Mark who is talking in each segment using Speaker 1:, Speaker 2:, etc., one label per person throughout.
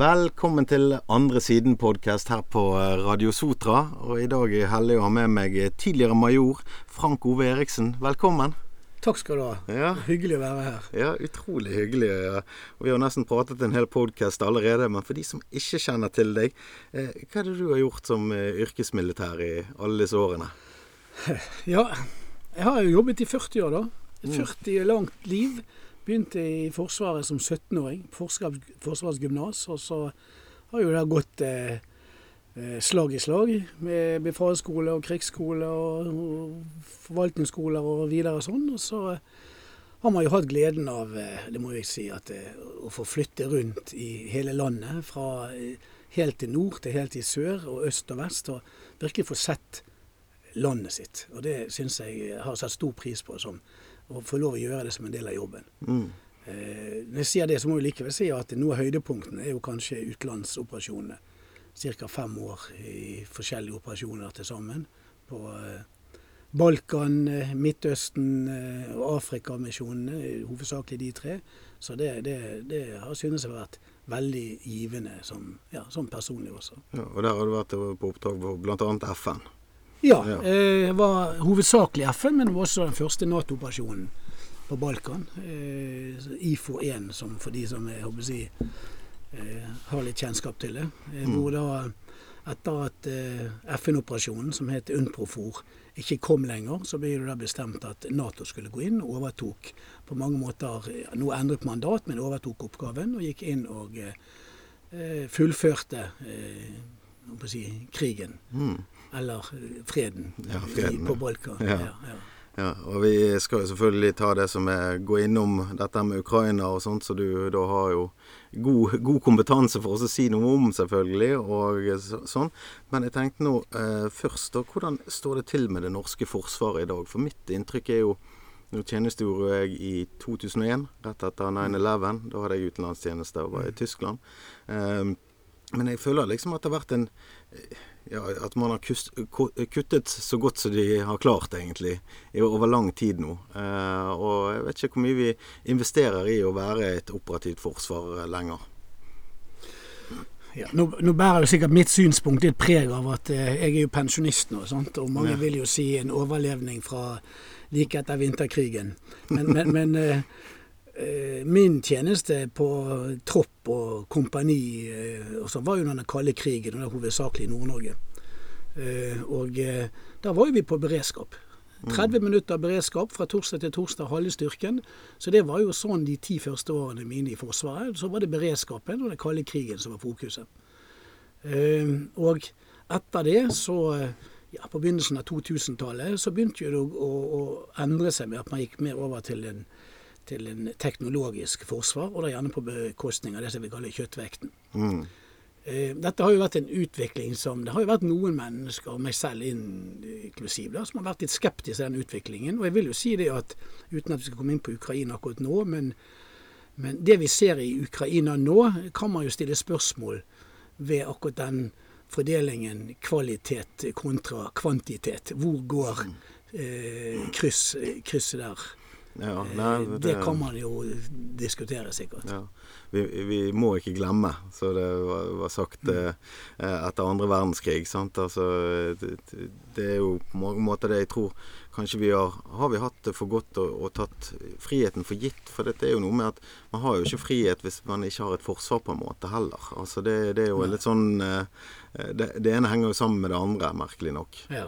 Speaker 1: Velkommen til Andre siden-podkast her på eh, Radio Sotra. Og i dag er jeg heldig å ha med meg tidligere major Frank Ove Eriksen. Velkommen.
Speaker 2: Takk skal du ha.
Speaker 1: Ja.
Speaker 2: Hyggelig å være her.
Speaker 1: Ja, utrolig hyggelig. ja. Og Vi har nesten pratet en hel podkast allerede, men for de som ikke kjenner til deg, eh, hva er det du har gjort som eh, yrkesmilitær i alle disse årene?
Speaker 2: Ja, jeg har jo jobbet i 40 år, da. Et 40 langt liv. Begynte i Forsvaret som 17-åring. Forsvars- Forsvarets. Og så har jo det gått eh, eh, slag i slag med befalsskole og krigsskole og, og forvaltningsskoler og videre sånn. Og så har man jo hatt gleden av, eh, det må jeg si, at, eh, å få flytte rundt i hele landet. Fra helt til nord til helt til sør og øst og vest. Og virkelig få sett landet sitt. Og det syns jeg har satt stor pris på, som, å få lov å gjøre det som en del av jobben.
Speaker 1: Mm.
Speaker 2: Eh, når jeg sier det, så må jeg likevel si at noe av høydepunktene er jo kanskje utenlandsoperasjonene. Ca. fem år i forskjellige operasjoner til sammen. På eh, Balkan, eh, Midtøsten og Afrikamisjonene, hovedsakelig de tre. Så det, det, det har synes jeg har vært veldig givende som, ja, som personlig også.
Speaker 1: Ja, og der har du vært på oppdrag for bl.a. FN.
Speaker 2: Ja,
Speaker 1: Ja.
Speaker 2: eh, det var hovedsakelig FN, men det var også den første Nato-operasjonen på Balkan. Eh, IFO-1, som for de som jeg håper si, eh, har litt kjennskap til det. Eh, Hvor da, etter at FN-operasjonen, som het UNPROFOR, ikke kom lenger, så ble det da bestemt at Nato skulle gå inn og overtok på mange måter Nå endret mandat, men overtok oppgaven og gikk inn og fullførte si, krigen.
Speaker 1: Mm.
Speaker 2: Eller eh, freden,
Speaker 1: Ja, freden,
Speaker 2: i, på. Balkan.
Speaker 1: Ja.
Speaker 2: Ja,
Speaker 1: og vi skal jo selvfølgelig ta det som er gå innom dette med Ukraina og sånt, så du da har jo god, god kompetanse for oss å si noe om, selvfølgelig, og så, sånn. Men jeg tenkte nå eh, først, da, hvordan står det til med det norske forsvaret i dag? For mitt inntrykk er jo Nå tjenestegjorde jeg i 2001, rett etter 9-11. Da hadde jeg utenlandstjeneste og var i Tyskland. Eh, men jeg føler liksom at det har vært en ja, At man har kuttet så godt som de har klart, egentlig, over lang tid nå. Eh, og jeg vet ikke hvor mye vi investerer i å være et operativt forsvar lenger.
Speaker 2: Ja, nå, nå bærer jo sikkert mitt synspunkt litt preg av at eh, jeg er jo pensjonist nå, sant? og mange vil jo si en overlevning fra like etter vinterkrigen. Men, men, men eh, eh, min tjeneste på tropp og kompani eh, og sånn var jo under den kalde krigen, og det er hovedsakelig i Nord-Norge. Eh, og eh, da var jo vi på beredskap. 30 minutter beredskap fra torsdag til torsdag, halve styrken. Så det var jo sånn de ti første årene mine i Forsvaret. Så var det beredskapen og den kalde krigen som var fokuset. Eh, og etter det, så eh, ja, på begynnelsen av 2000-tallet, så begynte det å, å, å endre seg med at man gikk mer over til en, til en teknologisk forsvar, og da gjerne på bekostning av det som vi kaller kjøttvekten.
Speaker 1: Mm.
Speaker 2: Eh, Dette har jo vært en utvikling som Det har jo vært noen mennesker, meg selv inklusiv, da, som har vært litt skeptiske til den utviklingen. Og jeg vil jo si det at, uten at vi skal komme inn på Ukraina akkurat nå, men, men det vi ser i Ukraina nå, kan man jo stille spørsmål ved akkurat den fordelingen kvalitet kontra kvantitet. Hvor går eh, kryss, krysset der?
Speaker 1: Ja,
Speaker 2: Eh,
Speaker 1: nei,
Speaker 2: det kan man jo diskutere, sikkert.
Speaker 1: Ja. Vi, vi må ikke glemme, så det var, var sagt mm. etter andre verdenskrig. Sant? Altså, det, det er jo på mange måter det jeg tror kanskje vi har Har vi hatt det for godt og, og tatt friheten for gitt? For dette er jo noe med at man har jo ikke frihet hvis man ikke har et forsvar på en måte heller. Altså det, det er jo litt sånn eh, det, det ene henger jo sammen med det andre, merkelig nok.
Speaker 2: Ja.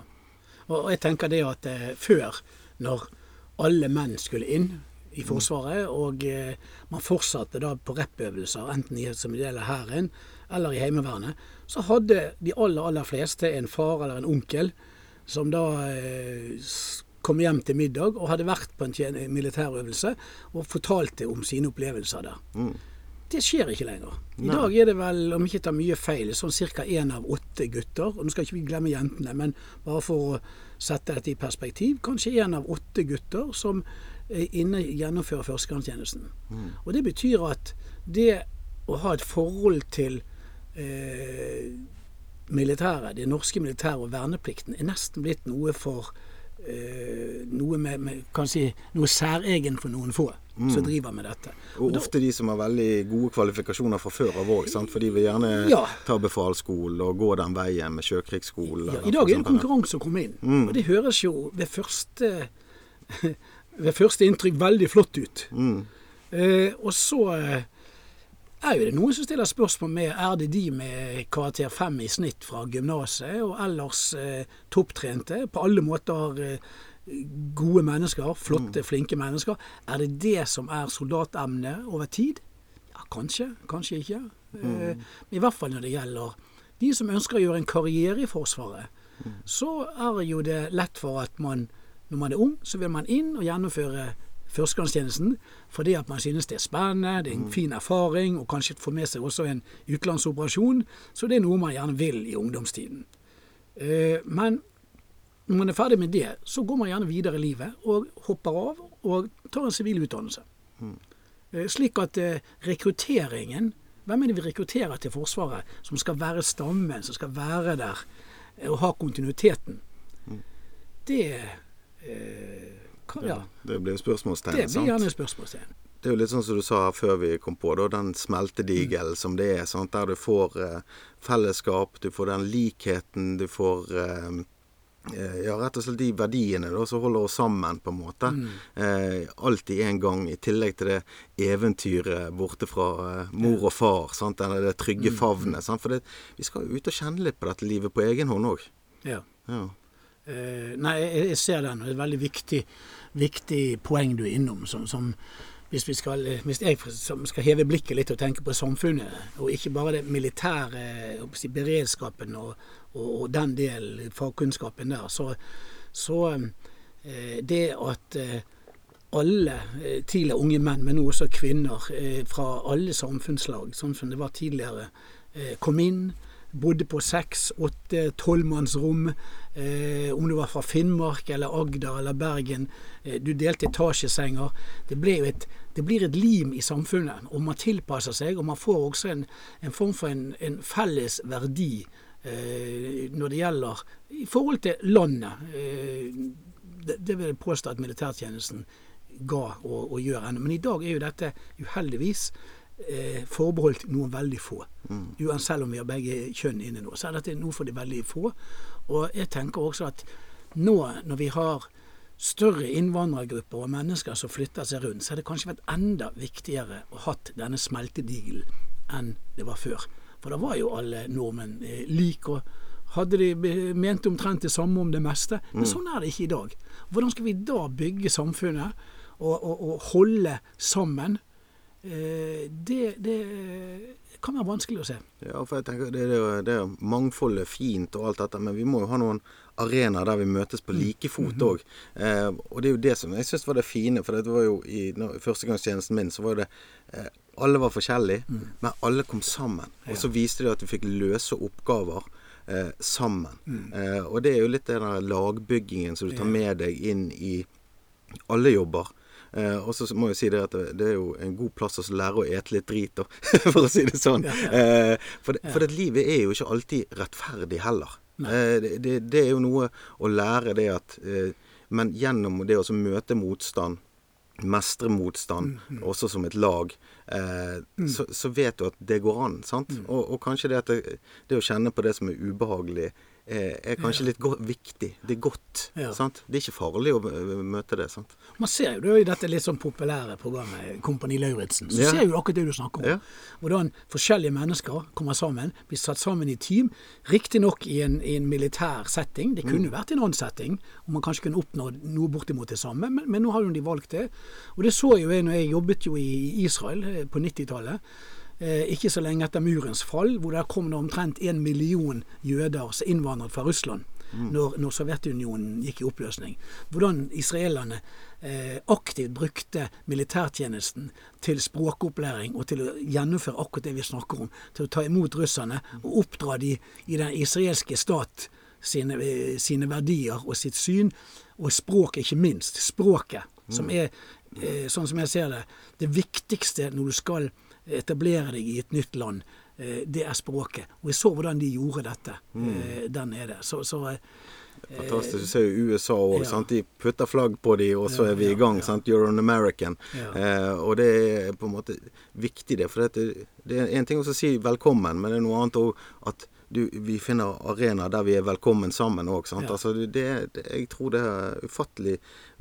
Speaker 2: Og jeg tenker det at eh, før, når alle menn skulle inn i Forsvaret, og eh, man fortsatte da på rep-øvelser, enten i, som del av Hæren eller i Heimevernet, så hadde de aller, aller fleste en far eller en onkel som da eh, kom hjem til middag og hadde vært på en militærøvelse og fortalte om sine opplevelser der.
Speaker 1: Mm.
Speaker 2: Det skjer ikke lenger. I
Speaker 1: Nei.
Speaker 2: dag er det vel, om ikke tar mye feil, sånn ca. én av åtte gutter. Og nå skal ikke vi glemme jentene, men bare for å sette dette i perspektiv. Kanskje én av åtte gutter som inne gjennomfører førstegangstjenesten. Og det betyr at det å ha et forhold til eh, militæret, det norske militæret og verneplikten, er nesten blitt noe for noe med, med si, noe særegen for noen få som driver med dette.
Speaker 1: Og
Speaker 2: og
Speaker 1: ofte de som har veldig gode kvalifikasjoner fra før av òg, for de vil gjerne
Speaker 2: Ja.
Speaker 1: ta befalsskolen og gå den veien med sjøkrigsskolen.
Speaker 2: Ja, I dag er det konkurranse å komme inn. Og det høres jo ved første, ved første inntrykk veldig flott ut. Eh, og så eh, er jo det noen som stiller spørsmål med er det de med karakter fem i snitt fra gymnaset og ellers eh, topptrente, på alle måter eh, gode mennesker, flotte, flinke mennesker. Er det det som er soldatemnet over tid? Ja, kanskje, kanskje ikke. Eh, I hvert fall når det gjelder de som ønsker å gjøre en karriere i Forsvaret. Så er jo det lett for at man, når man er ung, så vil man inn og gjennomføre førstegangstjenesten fordi at man synes det er spennende, det er en fin erfaring, og kanskje får med seg også en utenlandsoperasjon. Så det er noe man gjerne vil i ungdomstiden. Eh, Men når man er ferdig med det, så går man gjerne videre i livet og hopper av og tar en sivil utdannelse. Eh, Slik at eh, rekrutteringen Hvem er det vi rekrutterer til Forsvaret som skal være stammen, som skal være der og ha kontinuiteten? Det eh, Ja,
Speaker 1: Det blir spørsmålstegn. sant?
Speaker 2: det blir gjerne spørsmålstegn.
Speaker 1: Det er jo litt sånn som du sa før vi kom på, da, den smeltedigelen som det er. Sant? Der du får eh, fellesskap, du får den likheten, du får eh, eh, ja, rett og slett de verdiene da, som holder oss sammen, på en måte. Eh, alltid en gang, i tillegg til det eventyret borte fra eh, mor og far. Sant? Eller det trygge favnet. Sant? For det, vi skal jo ut og kjenne litt på dette livet på egen hånd òg.
Speaker 2: Ja.
Speaker 1: Ja.
Speaker 2: Eh, nei, jeg, ser den, og det er et veldig viktig, viktig poeng du er innom. Som, som hvis, vi skal, eh, hvis jeg skal heve blikket litt og tenke på samfunnet, og ikke bare det militære si, beredskapen og, og, og den delen, fagkunnskapen der, så, så eh, det at eh, alle eh, tidligere unge menn, men også kvinner eh, fra alle samfunnslag, sånn som det var tidligere, eh, kom inn, bodde på seks, åtte, tolvmannsrom. Eh, om du var fra Finnmark eller Agder eller Bergen. Eh, du delte etasjesenger. Det, et, det blir et lim i samfunnet, og man tilpasser seg. Og man får også en, en form for en, en felles verdi eh, når det gjelder i forhold til landet. Eh, det, det vil jeg påstå at militærtjenesten ga og, og gjør ennå. Men i dag er jo dette uheldigvis eh, forbeholdt noen veldig få. Uansett selv om vi har begge kjønn inne nå, så er dette noe for de veldig få. Og jeg tenker også at nå når vi har større innvandrergrupper og mennesker som flytter seg rundt, så har det kanskje vært enda viktigere å hatt denne smeltedigelen enn det var før. For da var jo alle nordmenn eh, like og hadde de ment mente omtrent det samme om det meste. Men sånn er det ikke i dag. Hvordan skal vi da bygge samfunnet og, og, og holde sammen? Eh, det, det kan være vanskelig å se.
Speaker 1: Ja, for jeg tenker det jo- det Mangfoldet er fint og alt dette, men vi må jo ha noen arenaer der vi møtes på like fot òg. Eh, og det er jo det som jeg syns var det fine, for det var jo i førstegangstjenesten min, så var det eh, Alle var forskjellige, men alle kom sammen. Og så viste det at vi fikk løse oppgaver. Eh, sammen. Eh, og det er jo litt den lagbyggingen som du tar med deg inn i alle jobber. Eh, og så må jeg si det at det, er jo en god plass å lære å ete litt drit, da, for å si det sånn. Eh, for det, for det, livet er jo ikke alltid rettferdig heller. Eh, det, det, det er jo noe å lære det at eh, Men gjennom det å møte motstand, mestre motstand, også som et lag, eh, så, så vet du at det går an. sant? Og, og kanskje det at det, det å kjenne på det som er ubehagelig, eh, er kanskje litt viktig. Det er godt.
Speaker 2: Ja.
Speaker 1: sant? Det er ikke farlig å møte det. sant?
Speaker 2: Man ser jo det i dette litt sånn populære programmet Kompani Lauritzen. Så
Speaker 1: Ja.
Speaker 2: ser jo akkurat det du snakker om.
Speaker 1: Ja.
Speaker 2: Hvordan forskjellige mennesker kommer sammen, blir satt sammen i team. Riktignok i, en- i en militær setting. Det kunne vært i en annen setting, og man kanskje kunne oppnådd noe bortimot det samme, men, men nå har jo de valgt det. Og det så jo jeg når jeg jobbet jo i Israel eh, på 90-tallet. Eh, ikke så lenge etter murens fall, hvor der kom det omtrent en million jøder som innvandret fra Russland når, når Sovjetunionen gikk i oppløsning. Hvordan israelerne eh, aktivt brukte militærtjenesten til språkopplæring og til å gjennomføre akkurat det vi snakker om. Til å ta imot russerne og oppdra de i den israelske stat sine, eh, sine verdier og sitt syn. Og språket, ikke minst. Språket, som er, eh, sånn som jeg ser det, det viktigste når du skal etablere deg i et nytt land. eh, Det er språket. Og jeg så hvordan de gjorde dette mm. der nede. Så, så eh,
Speaker 1: Fantastisk. Du ser jo USA òg.
Speaker 2: Ja.
Speaker 1: De putter flagg på de, og så er vi i gang.
Speaker 2: ja.
Speaker 1: sant? You're an American.
Speaker 2: Ja.
Speaker 1: Eh, og det er på en måte viktig, det. For det, det er en ting å si velkommen, men det er noe annet òg at du, vi finner arenaer der vi er velkommen sammen òg.
Speaker 2: Ja.
Speaker 1: Altså, det, det, jeg tror det er ufattelig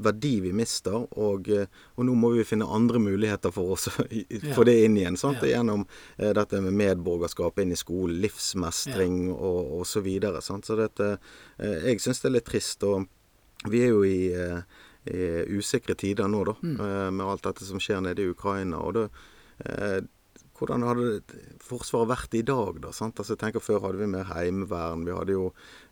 Speaker 1: verdi vi mister, og, eh, og nå må vi finne andre muligheter for oss å
Speaker 2: Ja.
Speaker 1: få det inn igjen. Sant?
Speaker 2: Ja.
Speaker 1: Gjennom eh, dette med medborgerskap inn i skolen, livsmestring og, og så videre. Sant? Så dette, eh, jeg syns det er litt trist. og vi er jo i, eh, i usikre tider nå, da,
Speaker 2: Mm.
Speaker 1: eh, med alt dette som skjer nede i Ukraina. og da, eh, Hvordan hadde Forsvaret vært i dag, da? sant? Altså, jeg tenker Før hadde vi mer heimevern. Vi hadde jo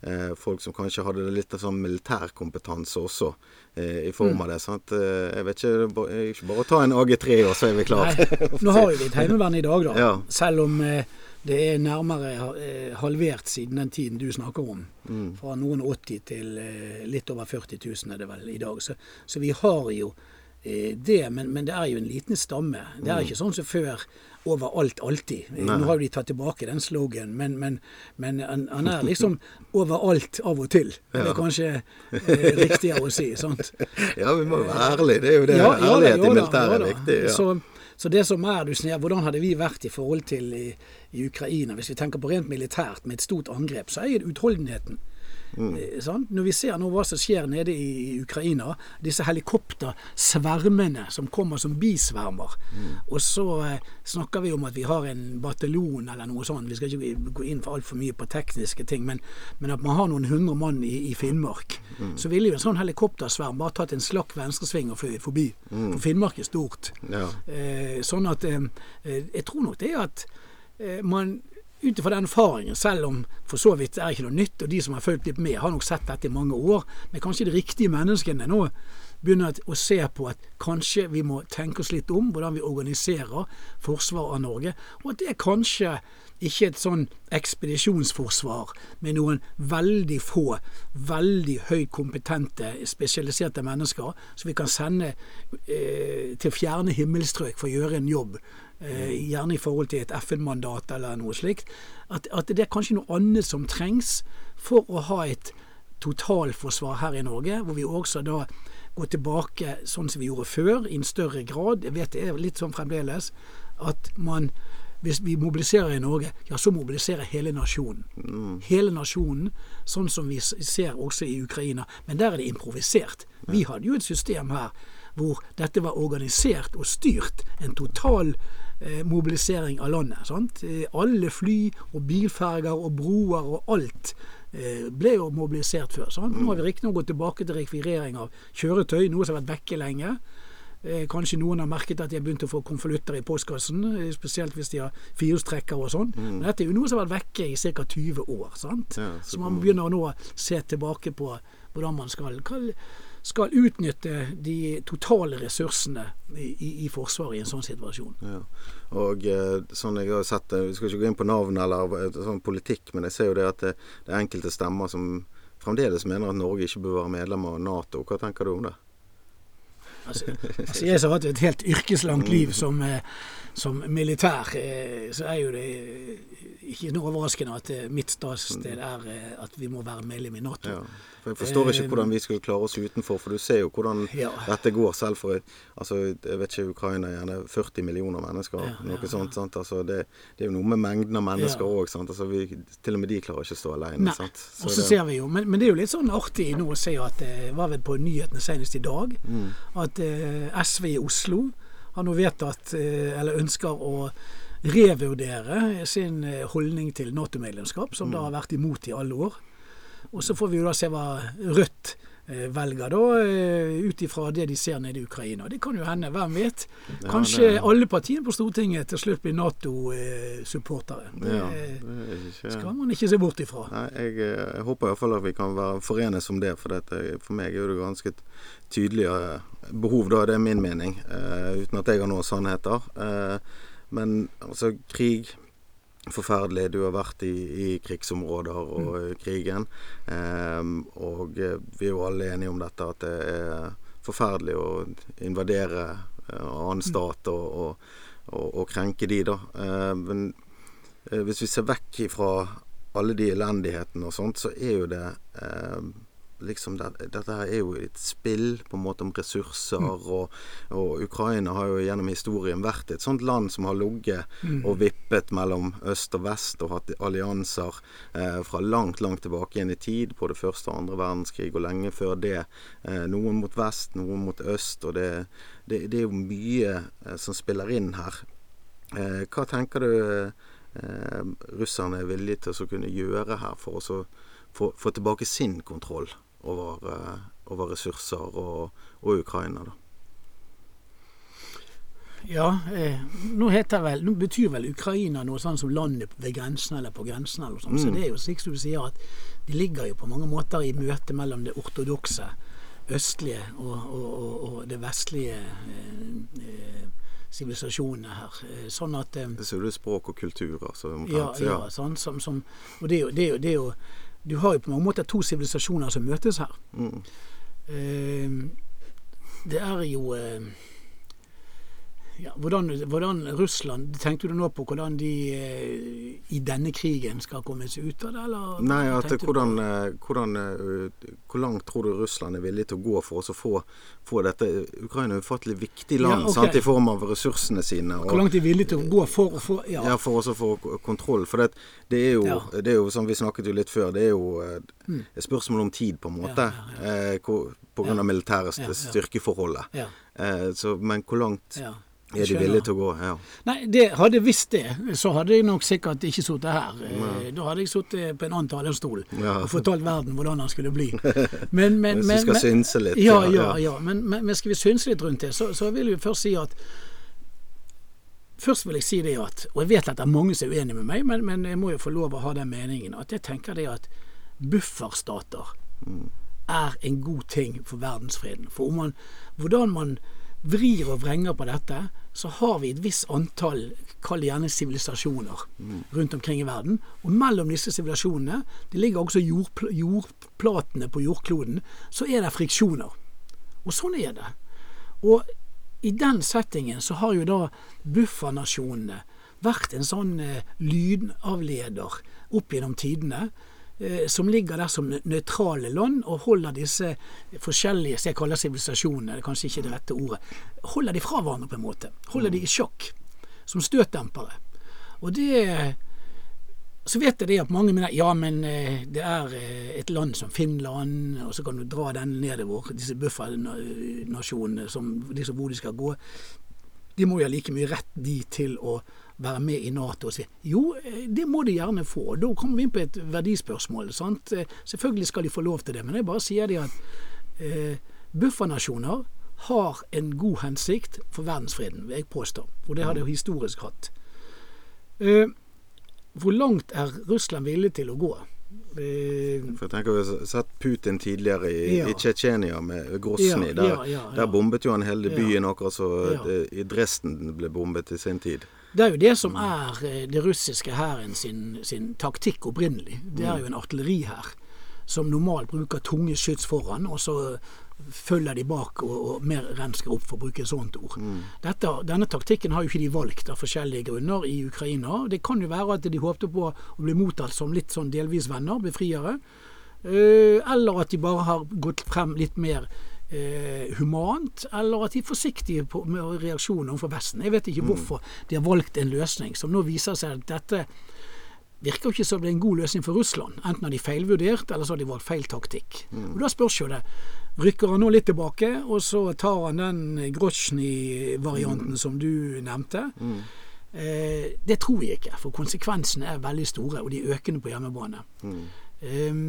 Speaker 1: eh, folk som kanskje hadde litt av sånn militærkompetanse også, eh, i form
Speaker 2: Mm.
Speaker 1: av det. sant? Eh, jeg vet ikke, ikke bare å ta en AG3, og så er vi klare.
Speaker 2: Nå har vi et heimevern i dag, da.
Speaker 1: Ja.
Speaker 2: Selv om eh, det er nærmere eh, halvert siden den tiden du snakker om.
Speaker 1: Mm.
Speaker 2: Fra noen 80 til eh, litt over 40 000 er det vel i dag. Så, så vi har jo det, men, men det er jo en liten stamme. Det er ikke sånn som før overalt alltid. Eh,
Speaker 1: Mm. Nei.
Speaker 2: Nå har jo de tatt tilbake den slogan, men, men, men han, er liksom overalt av og til. Det er kanskje eh, riktigere å si. sant?
Speaker 1: Ja, vi må jo være ærlige. Det er jo det.
Speaker 2: Ja, ja
Speaker 1: Ærlighet
Speaker 2: ja
Speaker 1: i militæret
Speaker 2: ja
Speaker 1: er viktig. Ja.
Speaker 2: Så, så det som er, du sier, hvordan hadde vi vært i forhold til i, i Ukraina? Hvis vi tenker på rent militært med et stort angrep, så er det utholdenheten.
Speaker 1: Mm.
Speaker 2: Sånn? Når vi ser nå hva som skjer nede i, Ukraina, disse helikoptersvermene som kommer som bisvermer,
Speaker 1: Mm.
Speaker 2: og så eh, snakker vi om at vi har en bataljon eller noe sånt, vi skal ikke gå inn for altfor mye på tekniske ting, men, men at man har noen hundre mann i, i Finnmark,
Speaker 1: Mm.
Speaker 2: så ville jo en sånn helikoptersverm bare tatt en slakk venstresving og fløyet forbi. For Finnmark er stort.
Speaker 1: Ja.
Speaker 2: Eh, sånn at eh, eh, Jeg tror nok det at eh, man ut ifra den erfaringen, selv om for så vidt er ikke noe nytt, og de som har fulgt litt med, har nok sett dette i mange år, men kanskje de riktige menneskene nå begynner å se på at kanskje vi må tenke oss litt om hvordan vi organiserer forsvaret av Norge, og at det er kanskje ikke et sånn ekspedisjonsforsvar med noen veldig få, veldig høyt kompetente, spesialiserte mennesker som vi kan sende eh, til fjerne himmelstrøk for å gjøre en jobb, gjerne i forhold til et FN-mandat eller noe slikt, at, at det er kanskje noe annet som trengs for å ha et totalforsvar her i Norge, hvor vi også da går tilbake sånn som vi gjorde før, i en større grad. Jeg vet det er litt sånn fremdeles at man hvis vi mobiliserer i Norge, ja, så mobiliserer hele nasjonen. Hele nasjonen, sånn som vi ser også i Ukraina. Men der er det improvisert. Vi hadde jo et system her hvor dette var organisert og styrt. En total eh, mobilisering av landet. Sant? Eh, alle fly og bilferger og broer og alt eh, ble jo mobilisert før. Sant? Nå har vi riktignok gått tilbake til rekvirering av kjøretøy, noe som har vært vekke lenge. Eh, kanskje noen har merket at de har begynt å få konvolutter i postkassen, eh, spesielt hvis de har firehjulstrekker og sånn. Men dette er jo noe som har vært vekke i ca. 20 år. sant?
Speaker 1: Ja, så
Speaker 2: så man begynner nå å se tilbake på hvordan man skal, skal, utnytte de totale ressursene i, i, i Forsvaret i en sånn situasjon.
Speaker 1: Ja. Og eh, sånn jeg har sett det, Vi skal ikke gå inn på navn eller eh, sånn politikk, men jeg ser jo det at det, det er enkelte stemmer som fremdeles mener at Norge ikke bør være medlem av Nato. Hva tenker du om det?
Speaker 2: Altså, altså jeg som har hatt et helt yrkeslangt liv som, eh, som militær, eh, så er jo det eh, ikke noe overraskende at mitt ståsted er eh, at vi må være medlem i Nato.
Speaker 1: Ja. For Jeg forstår ikke hvordan vi skulle klare oss utenfor, for du ser jo hvordan
Speaker 2: Ja.
Speaker 1: dette går selv for altså, Jeg vet ikke, Ukraina er gjerne 40 millioner mennesker,
Speaker 2: Ja,
Speaker 1: noe sånt. sant? Altså, det, det er jo noe med mengden av mennesker òg. Altså, vi- til og med de klarer ikke å stå alene.
Speaker 2: Nei.
Speaker 1: Sant? Så det-
Speaker 2: ser vi jo, men, men det er jo litt sånn artig nå å se at det var vel på nyhetene senest i dag,
Speaker 1: Mm.
Speaker 2: at eh, SV i Oslo har nå vedtatt, eh, eller ønsker å revurdere sin eh, holdning til Nato-medlemskap, som
Speaker 1: Mm.
Speaker 2: da har vært imot i alle år. Og så får vi jo da se hva Rødt eh, velger, da, eh, ut ifra det de ser nede i Ukraina. Det kan jo hende, hvem vet.
Speaker 1: Ja,
Speaker 2: Kanskje
Speaker 1: det-
Speaker 2: alle partiene på Stortinget til slutt blir Nato-supportere. Det
Speaker 1: ja, det ikke...
Speaker 2: skal man ikke se bort ifra.
Speaker 1: Nei, jeg, eh, jeg håper iallfall at vi kan være forenes om det. For dette, for meg er det ganske tydelige eh, behov, da. Det er min mening. eh, uten at jeg har noen sannheter. Eh, men altså, krig Forferdelig. Du har vært i, i krigsområder og mm. krigen. Um, og eh, vi er jo alle enige om dette, at det er forferdelig å invadere eh, annen stat og, og, og, og krenke de, da. Eh, men hvis vi ser vekk fra alle de elendighetene og sånt, så er jo det eh, liksom det, Dette her er jo et spill på en måte om ressurser, mm. og, og, Ukraina har jo gjennom historien vært et sånt land som har ligget mm. og vippet mellom øst og vest, og hatt allianser eh, fra langt, langt tilbake igjen i tid, på det første og andre verdenskrig, og lenge før det. Eh, noen mot vest, noen mot øst, og det, det, det er jo mye eh, som spiller inn her. Eh, hva tenker du eh, russerne er villige til å kunne gjøre her for å få, få, tilbake sin kontroll over, eh, over ressurser og, og, Ukraina? da?
Speaker 2: Ja, eh, nå, vel, nå, betyr vel Ukraina noe sånn som landet ved grensen eller på grensen. eller sånn. Mm. Så det er jo slik som du sier at de ligger jo på mange måter i møte mellom det ortodokse østlige og, og, og det vestlige eh, eh sivilisasjonene her. Eh, sånn at
Speaker 1: eh, Det du språk og kultur, altså?
Speaker 2: Ja, ja sånn, som, som, og det er, jo, det, er jo, det er, jo, Du har jo på mange måter to sivilisasjoner som møtes her. Mm. Eh, det er jo eh, ja, hvordan, hvordan, Russland Tenkte du nå på hvordan de eh, i denne krigen skal komme seg ut av det? Eller,
Speaker 1: Nei, at, hvordan, eh, hvordan, eh, Hvor langt tror du Russland er villig til å gå for å få, få dette Ukraina er et ufattelig viktig land ja, okay. sant, i form av ressursene sine.
Speaker 2: Og, hvor langt de er villige til å gå for å få
Speaker 1: Ja, ja for å få kontroll. For det, det, er jo, ja. det er jo, som vi snakket jo litt før, det er jo mm. et spørsmål om tid, på en måte. Ja, ja, ja. Eh, på grunn av militære styrkeforholdet. Eh, så, men hvor langt er de villige til å gå? Ja.
Speaker 2: Nei, det, hadde jeg visst det, så hadde jeg nok sikkert ikke sittet her. Nei. Eh, da hadde jeg sittet på en annen talerstol ja. og fortalt verden hvordan han skulle bli.
Speaker 1: Men, men, Hvis vi skal men, synse litt.
Speaker 2: Ja, ja, ja. Men, men, skal vi synse litt rundt det, så, så vil vi først si at Først vil jeg si det at, og jeg vet at det er mange som er uenige med meg, men, men jeg må jo få lov å ha den meningen, at jeg tenker det at bufferstater mm. er en god ting for verdensfreden. For man, hvordan man vrir og vrenger på dette, så har vi et visst antall, kall det gjerne sivilisasjoner, mm. rundt omkring i verden. Og mellom disse sivilisasjonene, det ligger også jordpl jordplatene på jordkloden, så er det friksjoner. Og sånn er det. Og i den settingen så har jo da buffernasjonene vært en sånn eh, lydavleder opp gjennom tidene som ligger der som nøytrale land og holder disse forskjellige som jeg kaller sivilisasjonene, det er kanskje ikke det rette ordet, holder de fra hverandre på en måte. Holder de i sjokk. Som støtdempere. Og det så vet jeg det at mange mener ja, men eh, det er eh, et land som Finland, og så kan du dra den nedover, disse buffernasjonene, hvor de skal gå. De må jo ha like mye rett de til å være med i Nato og si jo, eh, det må de gjerne få. Da kommer vi inn på et verdispørsmål. Sant? Eh, selvfølgelig skal de få lov til det, men jeg bare sier de at eh, buffernasjoner har en god hensikt for verdensfreden, vil jeg påstå. Og det har de historisk hatt. Eh, hvor langt er Russland villig til å gå?
Speaker 1: Eh, for jeg tenker Vi har sett Putin tidligere i, ja. Tsjetsjenia med Grosny. Ja, der, ja, der, bombet jo han hele byen, akkurat så i Dresden ble bombet i sin tid.
Speaker 2: Det er jo det som er eh, det russiske hæren sin, sin, taktikk opprinnelig. Det er jo en artillerihær som normalt bruker tunge skyts foran, og så følger de bak og, og mer rensker opp, for å bruke et sånt ord. Mm. Dette, denne taktikken har jo ikke de valgt av forskjellige grunner i Ukraina. Det kan jo være at de håpte på å bli mottatt som litt sånn delvis venner, befriere. Uh, eller at de bare har gått frem litt mer eh, humant, eller at de er forsiktige på, med reaksjoner overfor Vesten. Jeg vet ikke mm. hvorfor de har valgt en løsning som nå viser seg at dette virker ikke som det er en god løsning for Russland. Enten har de feilvurdert, eller så har de valgt feil taktikk. Mm. Og Da spørs jo det. Rykker han nå litt tilbake, og så tar han den Grozjny-varianten mm. som du nevnte? Mm. Eh, det tror jeg ikke, for konsekvensene er veldig store, og de er økende på hjemmebane. Eh,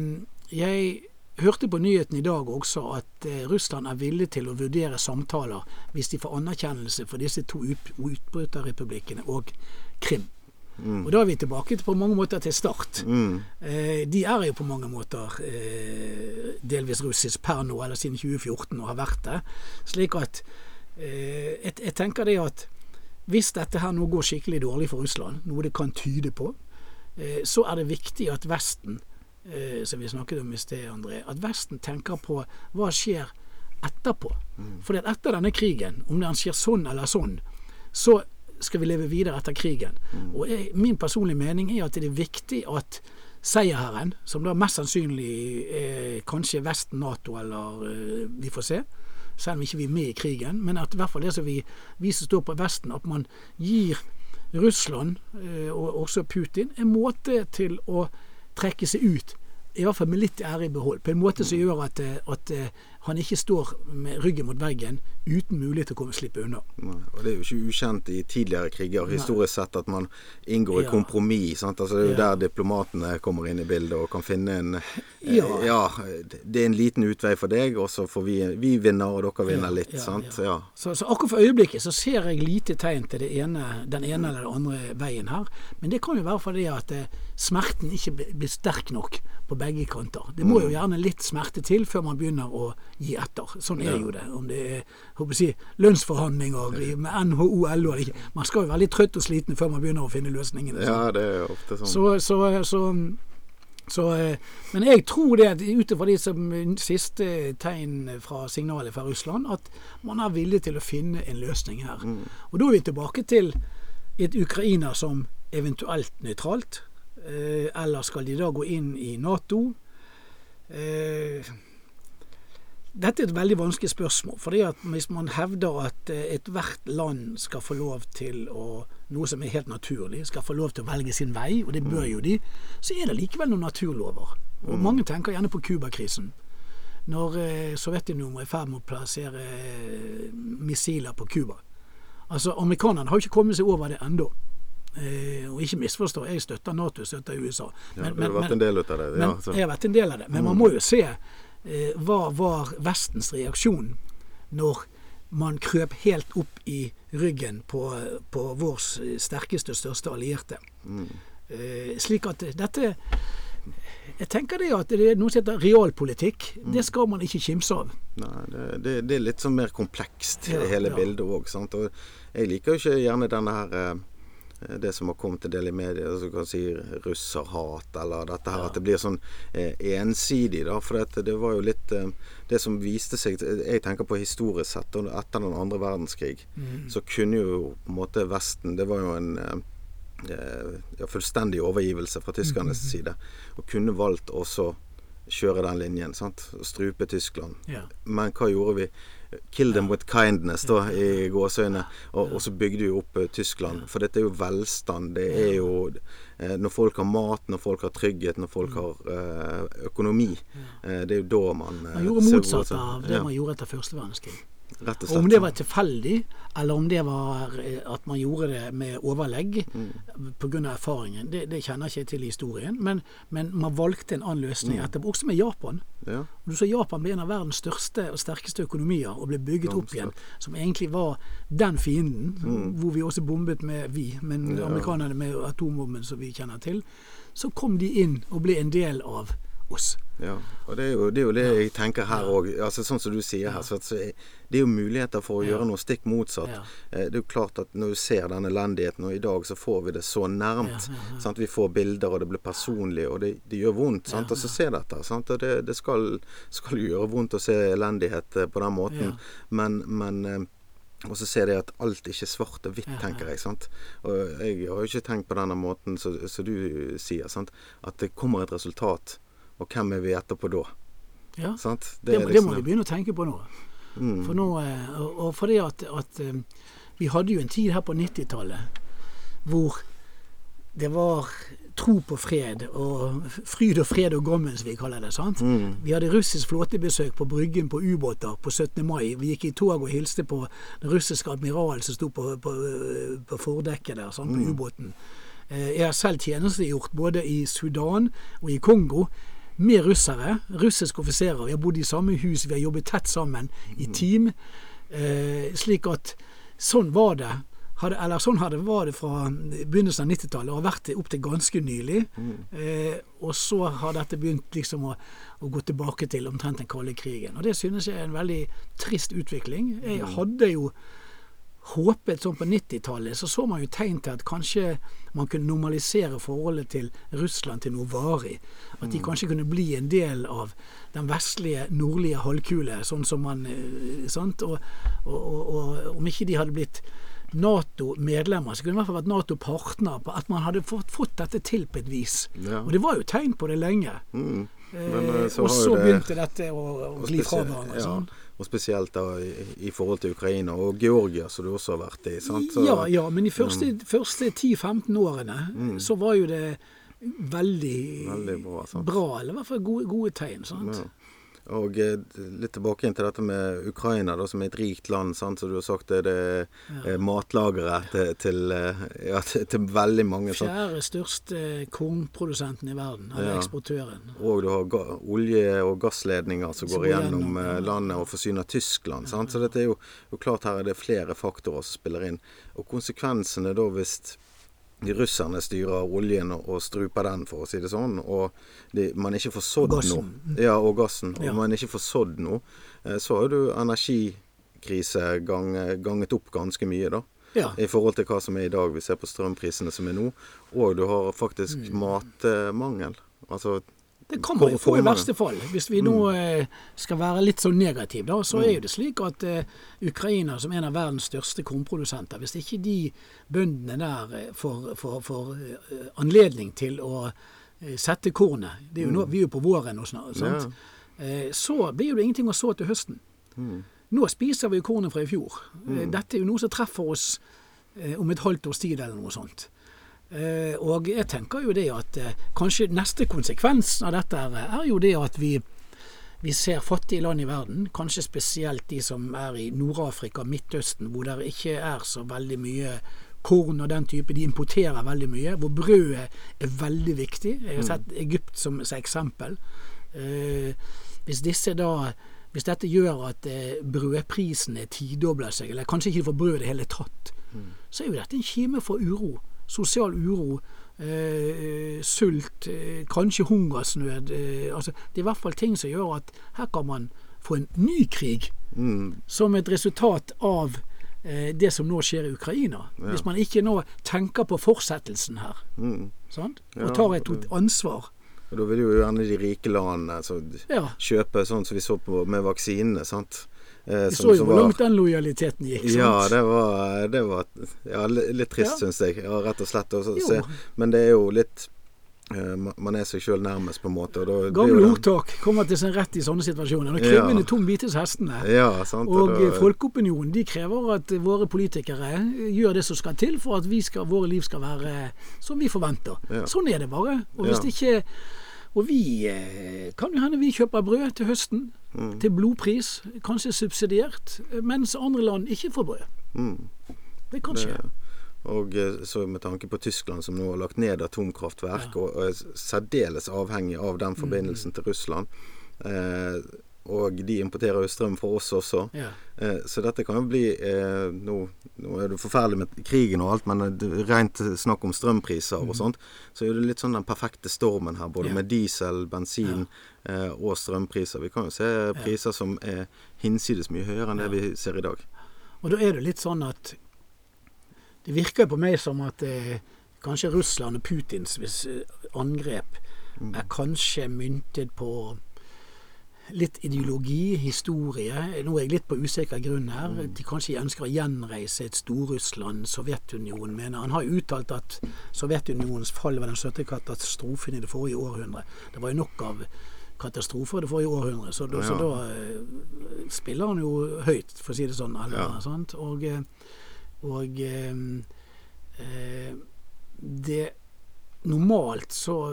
Speaker 2: jeg hørte på nyheten i dag også at eh, Russland er villig til å vurdere samtaler hvis de får anerkjennelse for disse to utbryterrepublikkene og Krim. Mm. Og da er vi tilbake til, på mange måter til start. Mm. Eh, de er jo på mange måter eh, delvis russisk per nå, eller siden 2014, og har vært det. Slik at eh, jeg, jeg, tenker det at hvis dette her nå går skikkelig dårlig for Russland, noe det kan tyde på, så er det viktig at Vesten som vi snakket om i sted, André, at Vesten tenker på hva skjer etterpå. Mm. For etter denne krigen, om den skjer sånn eller sånn, så skal vi leve videre etter krigen. Mm. Og jeg, Min personlige mening er at det er viktig at seierherren, som da mest sannsynlig er kanskje Vesten, Nato, eller eh, vi får se. Selv om ikke vi er med i krigen. Men at i hvert fall det som vi, vi som står på Vesten, at man gir Russland, eh, og også Putin, en måte til å trekke seg ut i hvert fall med litt ære i behold. På en måte som gjør at, eh, at eh, han ikke står med ryggen mot veggen uten mulighet til å komme slippe unna.
Speaker 1: Nei, og Det er jo ikke ukjent i tidligere kriger historisk sett at man inngår i
Speaker 2: Ja.
Speaker 1: kompromiss. Altså, det er jo
Speaker 2: Ja.
Speaker 1: der diplomatene kommer inn i bildet og kan finne en eh,
Speaker 2: Ja.
Speaker 1: det er en liten utvei for deg, og så får vi Vi vinner, og dere vinner litt. sant?
Speaker 2: Så, så akkurat for øyeblikket så ser jeg lite tegn til det ene, den ene eller den andre veien her. Men det kan jo være fordi at eh, smerten ikke blir blir sterk nok på begge kanter. Det må jo gjerne litt smerte til før man begynner å gi etter. Sånn er jo det. Om det er håper jeg, lønnsforhandlinger med NHO, LO eller ikke. Man skal jo være litt trøtt og sliten før man begynner å finne løsningene.
Speaker 1: ja, det er ofte sånn.
Speaker 2: Så, så, så, så eh, Men jeg tror det, ut ifra de som siste tegn fra signalet fra Russland, at man er villig til å finne en løsning her. Og da er vi tilbake til et Ukraina som eventuelt nøytralt. Eh, eller skal de da gå inn i Nato? Eh, dette er et veldig vanskelig spørsmål. fordi at Hvis man hevder at eh, ethvert land skal få lov til å noe som er helt naturlig, skal få lov til å velge sin vei, og det bør jo de, så er det likevel noen naturlover. Og Mange tenker gjerne på Cuba-krisen. Når eh, Sovjetunionen var i ferd med å plassere eh, missiler på Cuba. Altså, Amerikanerne har jo ikke kommet seg over det ennå. Eh, og ikke misforstå, jeg støtter Nato, støtter USA.
Speaker 1: ja, du har vært en del av det.
Speaker 2: Men,
Speaker 1: Ja, men,
Speaker 2: jeg har vært en del av det. Men man må jo se hva var Vestens reaksjon når man krøp helt opp i ryggen på, på vår sterkeste og største allierte.
Speaker 1: Mm.
Speaker 2: Eh, slik at dette Jeg tenker det at det er noe som heter realpolitikk.
Speaker 1: Mm.
Speaker 2: Det skal man ikke kimse av.
Speaker 1: Nei, det, det, det er litt sånn mer komplekst,
Speaker 2: Ja,
Speaker 1: hele
Speaker 2: ja.
Speaker 1: bildet òg. Og jeg liker jo ikke gjerne denne her eh, det som har kommet en del i media, som kan si russerhat, eller dette her, at det blir sånn eh, ensidig, da. For det, det var jo litt eh, Det som viste seg Jeg tenker på historisk sett, etter den andre verdenskrig, så kunne jo på en måte Vesten Det var jo en eh, eh, ja, fullstendig overgivelse fra tyskernes side. Og kunne valgt også kjøre den linjen. sant? Strupe Tyskland.
Speaker 2: Ja.
Speaker 1: Men hva gjorde vi? Kill them with kindness, da, i gåseøyne. Og, og så bygde vi opp eh, Tyskland. For dette er jo velstand. Det er jo eh, Når folk har mat, når folk har trygghet, når folk har eh, økonomi. Det er jo da man
Speaker 2: Man gjorde motsatt av det man gjorde etter første verdenskrig.
Speaker 1: Rett og slett.
Speaker 2: om det var tilfeldig, eller om det var eh, at man gjorde det med overlegg
Speaker 1: Mm.
Speaker 2: pga. erfaringen, det, det kjenner jeg ikke til i historien. Men, men man valgte en annen løsning
Speaker 1: Mm.
Speaker 2: etterpå, også med Japan.
Speaker 1: Ja.
Speaker 2: Du så Japan ble en av verdens største og sterkeste økonomier og ble bygget opp igjen, som egentlig var den fienden, hvor vi også bombet med vi, men
Speaker 1: Mm. Ja.
Speaker 2: amerikanerne med atombomben som vi kjenner til. Så kom de inn og ble en del av oss.
Speaker 1: Ja, og det er jo det, er jo det jeg tenker her òg. Altså, sånn som du sier her, så, det er jo muligheter for å gjøre noe stikk motsatt. Eh, Det er jo klart at når du ser den elendigheten, og i dag så får vi det så nærmt. Sant? Vi får bilder, og det blir personlig, og det, det gjør vondt sant? Å se dette. Sant? Og det, det skal, skal gjøre vondt å se elendighet eh, på den måten, men, men eh, og så ser jeg at alt ikke er svart og hvitt, tenker jeg. sant? Og jeg har jo ikke tenkt på denne måten som du sier, sant? at det kommer et resultat. Og hvem er vi etterpå da?
Speaker 2: Ja.
Speaker 1: Sant?
Speaker 2: Det, det
Speaker 1: liksom-
Speaker 2: må vi begynne å tenke på nå.
Speaker 1: Mm.
Speaker 2: For nå eh, og, og fordi at, at eh, vi hadde jo en tid her på 90-tallet hvor det var tro på fred og fryd og fred og gommen, som vi kaller det. sant?
Speaker 1: Mm.
Speaker 2: Vi hadde russisk flåtebesøk på Bryggen på ubåter på 17. mai. Vi gikk i tog og hilste på den russiske admiralen som sto på, på, på fordekket der, sant, på ubåten. Eh, Jeg har selv tjenestegjort både i Sudan og i Kongo med russere, russiske offiserer. Vi har bodd i samme hus, vi har jobbet tett sammen i team. Eh, slik at sånn var det. Hadde, eller sånn hadde, var det fra begynnelsen av 90-tallet og har vært det opp til ganske nylig. Eh, og så har dette begynt liksom å, å gå tilbake til omtrent den kalde krigen. Og det synes jeg er en veldig trist utvikling. Jeg hadde jo håpet sånn på 90-tallet, så så man jo tegn til at kanskje man kunne normalisere forholdet til Russland til noe varig. At de kanskje kunne bli en del av den vestlige, nordlige halvkule, sånn som man eh, sant? Og, og, og, og om ikke de hadde blitt Nato-medlemmer, så kunne det i hvert fall vært Nato-partner, på at man hadde fått, fått dette til på et vis.
Speaker 1: Ja.
Speaker 2: Og det var jo tegn på det lenge.
Speaker 1: Mm. Men,
Speaker 2: så
Speaker 1: eh,
Speaker 2: og så
Speaker 1: det-
Speaker 2: begynte dette å, å gli fra hverandre.
Speaker 1: ja,
Speaker 2: Sånn.
Speaker 1: Og spesielt da i, i forhold til Ukraina og Georgia, som du også har vært i. sant? Så-
Speaker 2: Ja, ja, men de første, første 10-15 årene så var jo det veldig,
Speaker 1: Mm. Veldig bra,
Speaker 2: bra, eller i hvert fall gode, gode tegn. sant?
Speaker 1: Ja. Og eh, litt tilbake til dette med Ukraina, da, som er et rikt land. Sant? Så du har sagt det, det er eh, matlageret til, til, eh, ja, til, til veldig mange. Sant?
Speaker 2: Fjerde største kornprodusenten i verden, eller
Speaker 1: Ja.
Speaker 2: eksportøren.
Speaker 1: Og du har olje- og gassledninger som
Speaker 2: Som
Speaker 1: går gjennom landet og forsyner Tyskland. Sant? Så dette er jo, jo klart her er det flere faktorer som spiller inn. Og konsekvensene da hvis de russerne styrer oljen og, og struper den, for å si det sånn, og de, man ikke får sådd
Speaker 2: Gassen.
Speaker 1: noe Ja, og gassen.
Speaker 2: Ja.
Speaker 1: Og man ikke får sådd noe, eh, så har du energikrise gang, ganget opp ganske mye, da.
Speaker 2: Ja.
Speaker 1: I forhold til hva som er i dag. Vi ser på strømprisene som er nå. Og du har faktisk
Speaker 2: Mm.
Speaker 1: matmangel. Altså
Speaker 2: Det kan man jo få i verste fall. Hvis vi nå eh, skal være litt sånn negative, da, så
Speaker 1: Mm.
Speaker 2: er jo det slik at eh, Ukraina, som en av verdens største kornprodusenter, hvis ikke de bøndene der eh, får, får, får anledning til å sette kornet det er jo nå, Vi er jo på våren nå snart. Sant? Så blir det ingenting å så til høsten. Nå spiser vi jo kornet fra i fjor. Dette er jo noe som treffer oss om et halvt års tid eller noe sånt. Eh, og jeg tenker jo det at eh, kanskje neste konsekvens av dette er, jo det at vi, vi ser fattige land i verden, kanskje spesielt de som er i Nord-Afrika, Midtøsten, hvor det ikke er så veldig mye korn og den type. De importerer veldig mye. Hvor brødet er veldig viktig. Jeg har sett Egypt som, som eksempel. Eh, hvis disse da hvis dette gjør at eh, brødprisene tidobler seg, eller kanskje ikke får brød i det hele tatt, så er jo dette en kime for uro. Sosial uro, eh, sult, eh, kanskje hungersnød. Eh, altså, det er i hvert fall ting som gjør at her kan man få en ny krig
Speaker 1: mm,
Speaker 2: som et resultat av eh, det som nå skjer i Ukraina. Hvis man ikke nå tenker på fortsettelsen her,
Speaker 1: mm.
Speaker 2: sant? Og tar et ansvar.
Speaker 1: Og da vil jo gjerne de rike landene altså,
Speaker 2: Ja.
Speaker 1: kjøpe sånn som vi så på med vaksinene, sant. Eh,
Speaker 2: Vi så jo hvor langt den lojaliteten gikk. sant?
Speaker 1: Ja, det var, det var ja, litt trist,
Speaker 2: Ja.
Speaker 1: syns jeg. Ja, rett og slett. å se. Men det er jo litt eh, Man er seg sjøl nærmest, på en måte. Og da,
Speaker 2: Gamle ordtak kommer til sin rett i sånne situasjoner. Når
Speaker 1: Ja.
Speaker 2: er tom, bites hestene.
Speaker 1: Ja, sant.
Speaker 2: Og
Speaker 1: da-
Speaker 2: eh, folkeopinionen de krever at våre politikere gjør det som skal til for at vi skal, våre liv skal være som vi forventer.
Speaker 1: Ja.
Speaker 2: Sånn er det bare. Og hvis
Speaker 1: Ja.
Speaker 2: ikke Og vi eh, kan jo hende vi kjøper brød til høsten
Speaker 1: Mm.
Speaker 2: til blodpris, kanskje subsidiert, mens andre land ikke får brød.
Speaker 1: mm.
Speaker 2: Det kan skje.
Speaker 1: Og eh, så med tanke på Tyskland, som nå har lagt ned atomkraftverk, og og er særdeles avhengig av den forbindelsen til Russland. Eh, og de importerer jo strøm fra oss også.
Speaker 2: Ja.
Speaker 1: Eh, så dette kan jo bli eh, nå, nå er det forferdelig med krigen og alt, men er rent snakk om strømpriser og sånt, så er det litt sånn den perfekte stormen her, både
Speaker 2: Ja.
Speaker 1: med diesel, bensin eh, og strømpriser. Vi kan jo se priser som er hinsides mye høyere enn det vi ser i dag.
Speaker 2: Og da er det litt sånn at det virker på meg som at eh, kanskje Russland og Putins eh, angrep er kanskje myntet på litt ideologi, historie. Nå er jeg litt på usikker grunn her. De kanskje ønsker å gjenreise et Stor-Russland, Sovjetunionen mener Han har uttalt at Sovjetunionens fall var den største katastrofen i det forrige århundre. Det var jo nok av katastrofer det forrige århundre, så da, så da eh, spiller han jo høyt, for å si det sånn. Eller,
Speaker 1: Ja.
Speaker 2: Og, eh, og eh, eh, det Normalt så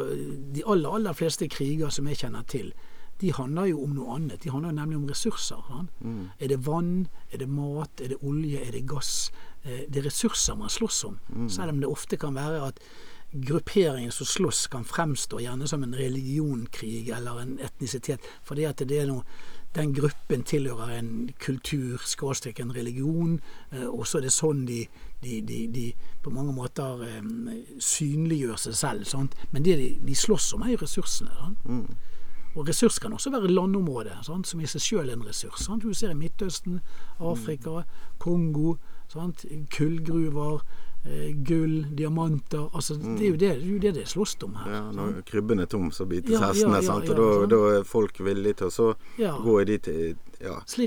Speaker 2: De aller, aller fleste kriger som jeg kjenner til, de handler jo om noe annet. De handler jo nemlig om ressurser. Mm. Er det vann, er det mat, er det olje, er det gass? Eh, Det er ressurser man slåss om. Selv om det ofte kan være at grupperingen som slåss, kan fremstå gjerne som en religionkrig eller en etnisitet. Fordi at det er noe den gruppen tilhører en kultur, skråstrek en religion, eh, og så er det sånn de, de, de, de på mange måter eh, synliggjør seg selv. Sant? Men det de, de slåss om, er jo ressursene. Sant? Og ressurs kan også være landområde, sant? som i seg sjøl er en ressurs. Sant? Du ser i Midtøsten, Afrika, Kongo, sant? kullgruver, eh, gull, diamanter altså det, er det, det er jo det det slåss om her.
Speaker 1: Ja, når krybben er tom, så bites
Speaker 2: Ja,
Speaker 1: hestene.
Speaker 2: ja,
Speaker 1: Og da, da er folk villige til å gå, i de,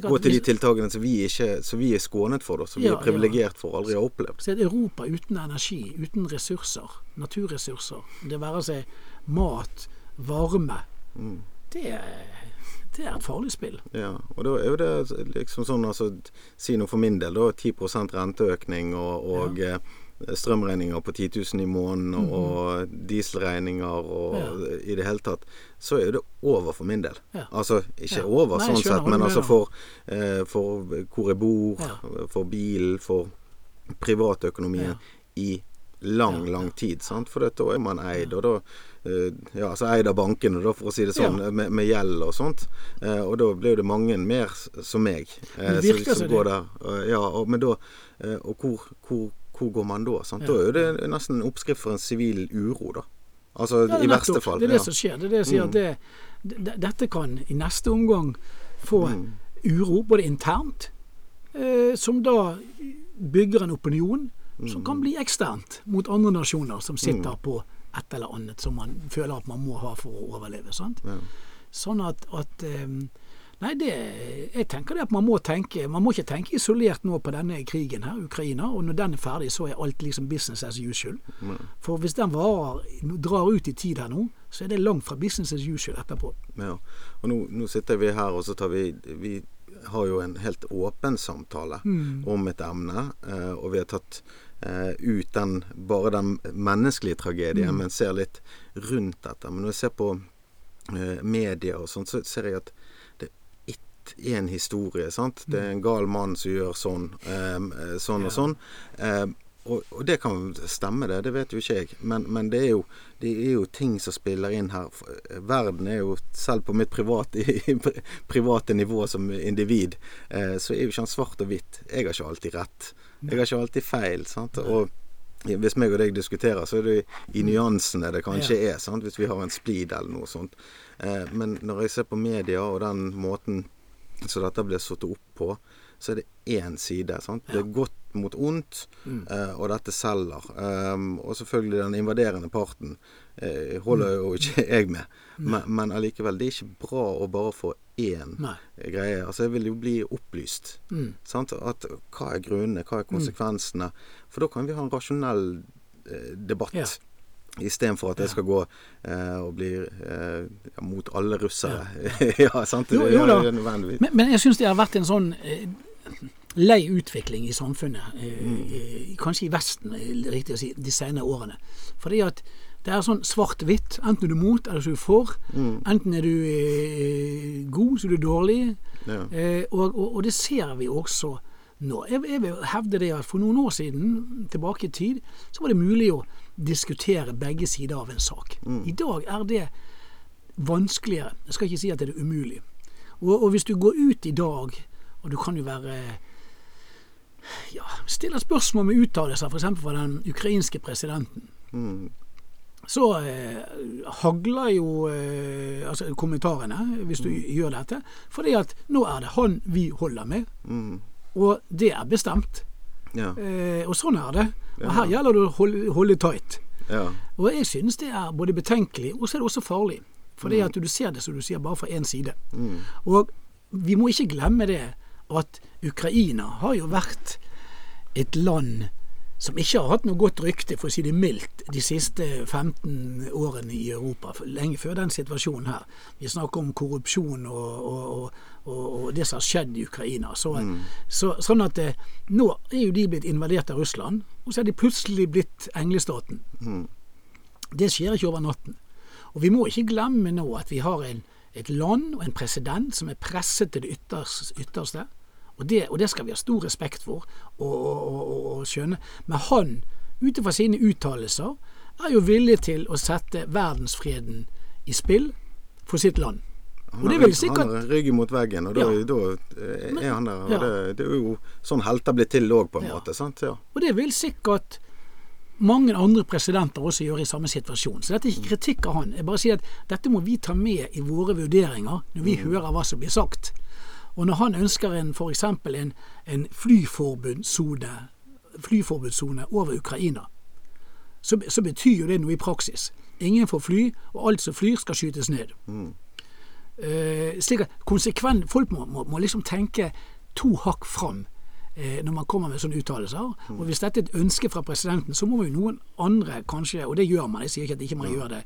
Speaker 1: gå til de tiltakene som vi, ikke, som vi er skånet for, da, som vi er privilegert for og aldri har opplevd.
Speaker 2: Så et Europa uten energi, uten ressurser, naturressurser, det være seg mat, varme,
Speaker 1: Mm.
Speaker 2: Det, det er et farlig spill.
Speaker 1: Ja, og da er jo det liksom sånn, altså Si noe for min del, da. 10 renteøkning og, og ja. strømregninger på 10 000 i måneden og dieselregninger og.
Speaker 2: Ja.
Speaker 1: i det hele tatt, så er jo det over for min del.
Speaker 2: Ja.
Speaker 1: Altså ikke over
Speaker 2: Nei,
Speaker 1: sånn sett, men altså for, eh, for hvor jeg bor, for bil, for privatøkonomien i lang, lang tid. Sant? For da er man eid, og da eh, Ja, altså eid av bankene, da, for å si det sånn,
Speaker 2: Ja.
Speaker 1: med, med gjeld og sånt. Eh, og da blir det mange mer som meg. eh,
Speaker 2: Det
Speaker 1: som-
Speaker 2: virker
Speaker 1: som
Speaker 2: som det.
Speaker 1: der. Eh, ja, og, men da eh, Og hvor, hvor, hvor går man da? Sant?
Speaker 2: Ja.
Speaker 1: Da er det nesten en oppskrift for en sivil uro, da. Altså
Speaker 2: Ja,
Speaker 1: i
Speaker 2: nettopp.
Speaker 1: verste fall.
Speaker 2: Det er det som skjer. Det er det jeg sier.
Speaker 1: Mm.
Speaker 2: at det, det, dette kan i neste omgang få
Speaker 1: Mm.
Speaker 2: uro, både internt, eh, som da bygger en opinion, som
Speaker 1: Mm.
Speaker 2: kan bli eksternt mot andre nasjoner som sitter på et eller annet som man føler at man må ha for å overleve. sant?
Speaker 1: Ja.
Speaker 2: Sånn at, at eh, Nei, det, jeg tenker det at man må tenke Man må ikke tenke isolert nå på denne krigen her, Ukraina. Og når den er ferdig, så er alt liksom business as usual. For hvis den varer, drar ut i tid her nå, så er det langt fra business as usual etterpå.
Speaker 1: Ja. Og nå, nå sitter vi her, og så tar vi Vi har jo en helt åpen samtale
Speaker 2: Mm.
Speaker 1: om et emne, eh, og vi har tatt eh, ut den, bare den menneskelige tragedien,
Speaker 2: Mm.
Speaker 1: men ser litt rundt dette. Men når jeg ser på eh, media og sånn, så ser jeg at det er ett én historie. sant? Det er en gal mann som gjør sånn, eh, sånn og sånn. Eh, og, og det kan stemme, det. Det vet jo ikke jeg. Men, men det, er jo, det er jo ting som spiller inn her. Verden er jo, selv på mitt private, private nivå som individ, eh, så er jo ikke han svart og hvitt. Jeg har ikke alltid rett. Jeg har ikke alltid feil. sant? Og hvis meg og deg diskuterer, så er det i nyansene det kanskje er. sant? Hvis vi har en splid eller noe sånt. Eh, men når jeg ser på media og den måten så dette blir satt opp på, så er det én side. sant? Det er godt mot ondt, eh, og dette selger. Um, og selvfølgelig den invaderende parten eh, holder jo ikke jeg med. Men, men allikevel, det er ikke bra å bare få én
Speaker 2: Nei.
Speaker 1: greie. Altså, jeg vil jo bli opplyst.
Speaker 2: Mm.
Speaker 1: Sant? At, hva er grunnene, hva er konsekvensene? For da kan vi ha en rasjonell eh, debatt.
Speaker 2: Ja.
Speaker 1: Istedenfor at jeg skal gå eh, og bli eh, mot alle russere. Ja, sant?
Speaker 2: Jo, jo da. Men, men jeg syns det har vært en sånn eh, lei utvikling i samfunnet, eh, eh, kanskje i Vesten, er riktig å si, de senere årene. Fordi at det er sånn svart-hvitt. Enten er du mot, eller så er du for. Enten er du eh, god, så er du dårlig.
Speaker 1: Ja.
Speaker 2: Eh, og, og, og det ser vi også nå. Jeg, jeg vil hevde det at for noen år siden, tilbake i tid, så var det mulig å diskutere begge sider av en sak. I dag er det vanskeligere. Jeg skal ikke si at det er umulig. Og, og hvis du går ut i dag, og du kan jo være ja, stiller spørsmål med uttalelser f.eks. fra den ukrainske presidenten,
Speaker 1: Mm.
Speaker 2: Så eh, hagler jo eh, altså kommentarene hvis du gjør dette. Fordi at nå er det han vi holder med,
Speaker 1: Mm.
Speaker 2: og det er bestemt.
Speaker 1: Ja.
Speaker 2: Eh, og sånn er det. Og
Speaker 1: Ja.
Speaker 2: her gjelder det å holde, holde tight.
Speaker 1: ja.
Speaker 2: Og jeg synes det er både betenkelig, og så er det også farlig. Fordi at du ser det, som du sier, bare fra én side.
Speaker 1: Mm.
Speaker 2: Og vi må ikke glemme det at Ukraina har jo vært et land som ikke har hatt noe godt rykte, for å si det mildt, de siste 15 årene i Europa. Lenge før den situasjonen her. Vi snakker om korrupsjon og, og, og, og, det som har skjedd i Ukraina. Så, så, sånn at eh, nå er jo de blitt invadert av Russland, og så er de plutselig blitt englestaten. Det skjer ikke over natten. Og vi må ikke glemme nå at vi har en, et land og en president som er presset til det ytterste. ytterste. Og det, og det skal vi ha stor respekt for og, og, og, skjønne. Men han, ut ifra sine uttalelser, er jo villig til å sette verdensfreden i spill for sitt land.
Speaker 1: Han har rygg-
Speaker 2: sikkert
Speaker 1: Han har ryggen mot veggen, og da,
Speaker 2: Ja.
Speaker 1: da er Men, han der.
Speaker 2: Ja.
Speaker 1: det, det er jo sånn helter blir til òg, på en
Speaker 2: Ja.
Speaker 1: måte. sant? Ja.
Speaker 2: Og det vil sikkert mange andre presidenter også gjøre i samme situasjon. Så dette er ikke kritikk av han. Jeg bare sier at dette må vi ta med i våre vurderinger når vi hører hva som blir sagt. Og når han ønsker en f.eks. en, en flyforbudssone flyforbudssone over Ukraina, så, så, betyr jo det noe i praksis. Ingen får fly, og alt som flyr, skal skytes ned. Mm. Eh, slik at konsekvent, Folk må, må, må, liksom tenke to hakk fram eh, når man kommer med sånne uttalelser. Mm. Og Hvis dette er et ønske fra presidenten, så må jo noen andre kanskje, og det gjør man, jeg sier ikke at ikke man gjør det,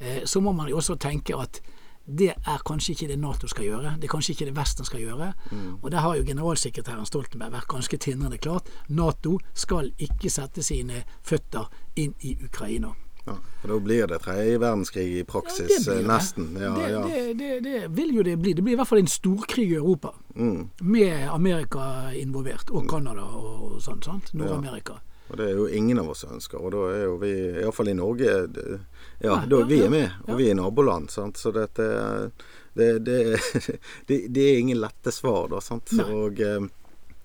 Speaker 2: eh, så må man jo også tenke at det er kanskje ikke det Nato skal gjøre. Det er kanskje ikke det Vesten skal gjøre. Mm. Og der har jo generalsekretæren Stoltenberg vært ganske tindrende klart. Nato skal ikke sette sine føtter inn i Ukraina.
Speaker 1: Ja, for Da blir det tredje verdenskrig i praksis, ja, nesten. Ja,
Speaker 2: det, ja. Det, det, det, vil jo det bli. Det blir i hvert fall en storkrig i Europa. Mm. Med Amerika involvert, og Canada og sånn. sant? Nord-Amerika.
Speaker 1: Og Det er jo ingen av oss ønsker. Og da er jo vi, iallfall i Norge Ja, da, vi er med, og vi er naboland. Sant? Så dette det, det, det, er ingen lette svar, da. Sant? Og, eh,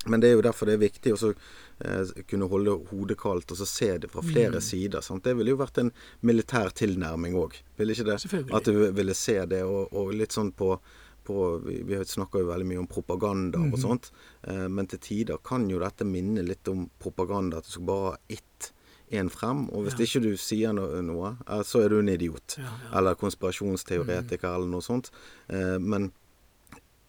Speaker 1: men det er jo derfor det er viktig å eh, kunne holde hodet kaldt og så se det fra flere mm. sider. Sant? Det ville jo vært en militær tilnærming òg, ville ikke det? At du ville se det, og, og litt sånn på på Vi, vi snakker jo veldig mye om propaganda og mhm. sånt, eh, men til tider kan jo dette minne litt om propaganda. At du skal bare ha ett én frem, og hvis ja. ikke du sier noe, noe, så er du en idiot. Ja, ja. Eller konspirasjonsteoretiker, mm. eller noe sånt. Eh, men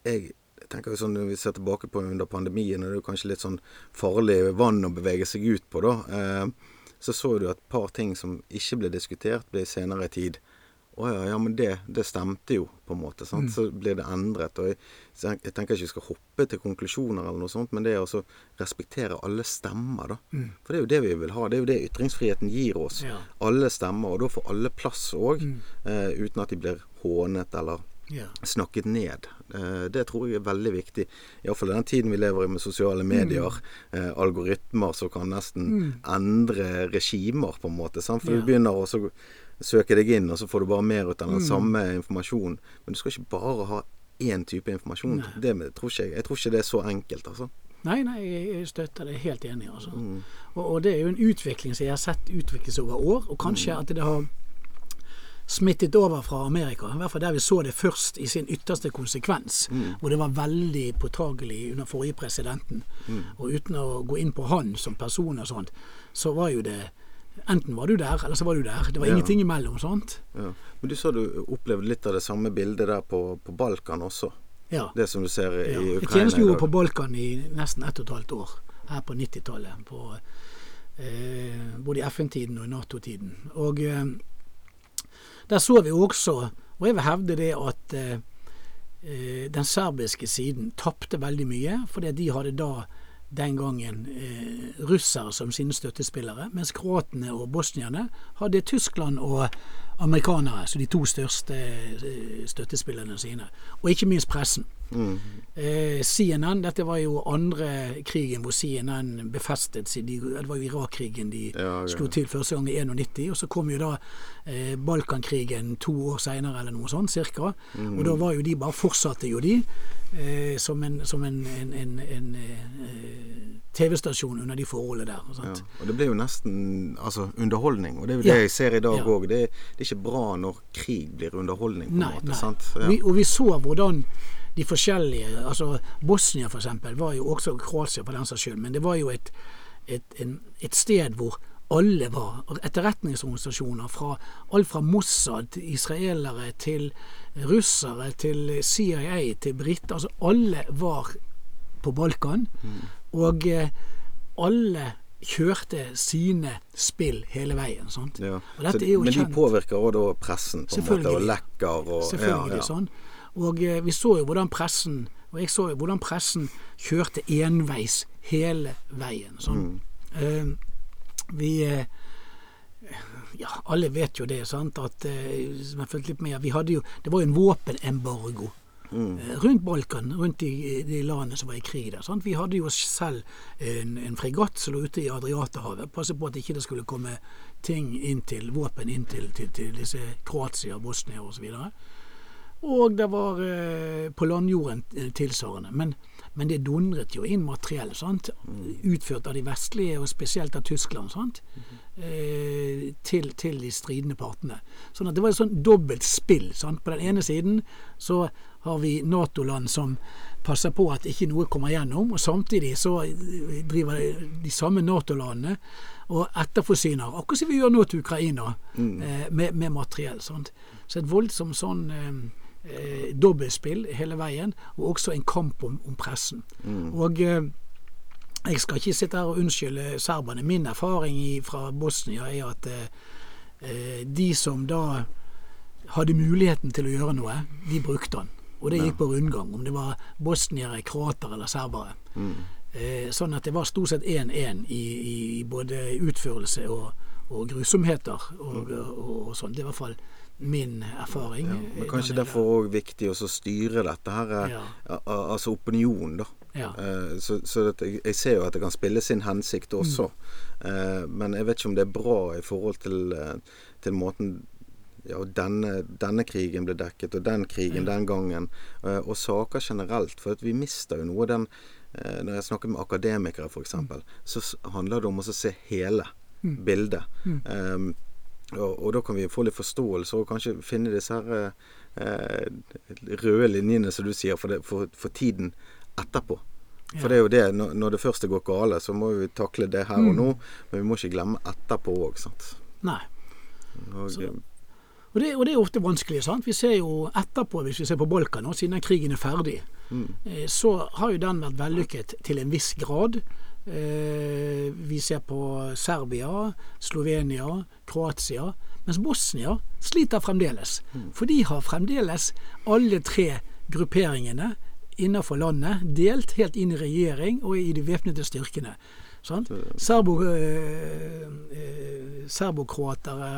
Speaker 1: jeg tenker jo sånn, Når vi ser tilbake på under pandemien, og det er jo kanskje litt sånn farlig vann å bevege seg ut på, da. Eh, så så du at et par ting som ikke ble diskutert, ble senere i tid å ja, ja, men det, det, stemte jo, på en måte. Mm. Så blir det endret. og jeg, jeg, tenker ikke vi skal hoppe til konklusjoner, eller noe sånt, men det er å respektere alle stemmer. da. Mm. For det er jo det vi vil ha. Det er jo det ytringsfriheten gir oss. Ja. Alle stemmer. Og da får alle plass òg, mm. eh, uten at de blir hånet eller ja. snakket ned. Eh, det tror jeg er veldig viktig. Iallfall i den tiden vi lever i med sosiale medier. Mm. Algoritmer som kan nesten mm. endre regimer, på en måte. Sant? For ja. du begynner også søke deg inn, og så får du bare mer ut av den mm. samme informasjonen. Men du skal ikke bare ha én type informasjon. Det tror ikke jeg. Jeg tror ikke det er så enkelt, altså.
Speaker 2: Nei, nei, jeg støtter det. Helt enig, altså. Mm. Og, og, det er jo en utvikling som jeg har sett utvikles over år, og kanskje mm. at det har smittet over fra Amerika. I hvert fall der vi så det først i sin ytterste konsekvens. Mm. Hvor det var veldig påtagelig under forrige presidenten. Mm. Og uten å gå inn på han som person og sånt, så var jo det Enten var du der, eller så var du der. Det var ja. ingenting imellom. sant?
Speaker 1: Ja. Men du sa du opplevde litt av det samme bildet der på, på Balkan også? Ja. Det som du ser i ja. Ukraina
Speaker 2: Jeg tjenestegjorde på Balkan i nesten ett og et halvt år. Her på 90-tallet. Eh, både i FN-tiden og i Nato-tiden. Og eh, der så vi også, og jeg vil hevde det at eh, eh den serbiske siden tapte veldig mye, fordi de hadde da den gangen eh, russere som sine støttespillere, mens kroatene og bosnierne hadde Tyskland og amerikanere som de to største eh, støttespillerne sine. Og ikke minst pressen. Mm. Eh, CNN, dette var jo andre krigen hvor CNN befestet seg. De, det var jo Irak-krigen de ja, ja. slo til første gang i 91. Og så kom jo da eh, Balkankrigen to år seinere, eller noe sånt cirka. Mm. Og da var jo de bare fortsatte jo de eh, som en, som en, en, en eh, TV-stasjon under de forholdene der. Ja,
Speaker 1: og Det blir jo nesten altså, underholdning, og det er jo det jeg ser i dag òg. Det, det, er ikke bra når krig blir underholdning. på nei, en måte,
Speaker 2: nei. Vi, og vi så hvordan de forskjellige altså Bosnia eksempel, var jo også Kroatia for den saks skyld, men det var jo et, et, en, et sted hvor alle var etterretningsorganisasjoner. Fra, alt fra Mossad, israelere, til russere, til CIA, til briter. Altså alle var på Balkan. Mm. Og eh, alle kjørte sine spill hele veien. Sant? Ja.
Speaker 1: Men de påvirker òg da pressen, på en måte, og lekker og
Speaker 2: Selvfølgelig. Ja, ja. sånn. Og eh, vi så jo hvordan pressen og jeg så jo hvordan pressen kjørte enveis hele veien. Sånn. Mm. Eh, vi eh, ja, alle vet jo det, sant, at eh, litt med, vi hadde jo, Det var jo en våpenembargo Mm. Rundt Balkan, rundt de, de landene som var i krig der. Sant? Vi hadde jo selv en, en fregatt som lå ute i Adriaterhavet. Passe på at ikke det skulle komme ting inn til, våpen inn til, til, til disse Kroatia, Bosnia osv. Og, og det var eh, på landjorden eh, tilsvarende. Men, men, det dundret jo inn materiell, sant? Mm. utført av de vestlige, og spesielt av Tyskland, sant? Mm. Eh, til, til, de stridende partene. Sånn at det var et sånn dobbelt spill. Sant? På den ene siden så har vi Nato-land som passer på at ikke noe kommer gjennom. Og samtidig så driver de samme Nato-landene og etterforsyner, akkurat som vi gjør nå til Ukraina, mm. eh, med, med, materiell. Sant? Så et voldsomt sånn eh, eh, dobbeltspill hele veien, og også en kamp om, om pressen. Mm. Og eh, jeg skal ikke sitte her og unnskylde serberne. Min erfaring i, fra Bosnia er at eh, eh, de som da hadde muligheten til å gjøre noe, de brukte den. Og det gikk på rundgang, om det var bosniere, kroater eller serbere. Mm. Eh, sånn at det var stort sett 1-1 i, i, både utførelse og, og grusomheter og, mm. og, og, sånn. Det er i hvert fall min erfaring. Ja,
Speaker 1: men kanskje derfor òg viktig å styre dette her, eh, ja. altså opinion, da. Ja. Uh, så, så jeg, jeg, ser jo at det kan spille sin hensikt også. Mm. Men jeg vet ikke om det er bra i forhold til, til måten ja, denne, denne, krigen ble dekket, og den krigen den gangen. Uh, og saker generelt. For vi mister jo noe den uh, Når jeg snakker med akademikere, f.eks., mm. så handler det om å se hele mm. bildet. Mm. Um, og, og, da kan vi få litt forståelse og kanskje finne disse her eh, røde linjene, som du sier, for, det, for, for tiden etterpå. For ja. det er jo det, når, når det første går gale, så må vi takle det her og mm. nå. Men vi må ikke glemme etterpå òg, sant.
Speaker 2: Nei. Og, så, og det, og det, er ofte vanskelig. sant? Vi ser jo etterpå, hvis vi ser på Balkan nå, siden krigen er ferdig, mm. Eh, så har jo den vært vellykket til en viss grad. Eh, vi ser på Serbia, Slovenia, Kroatia. Mens Bosnia sliter fremdeles. Mm. For de har fremdeles alle tre grupperingene innenfor landet delt helt inn i regjering og i de væpnede styrkene. Serbo, eh, eh, serbokroatere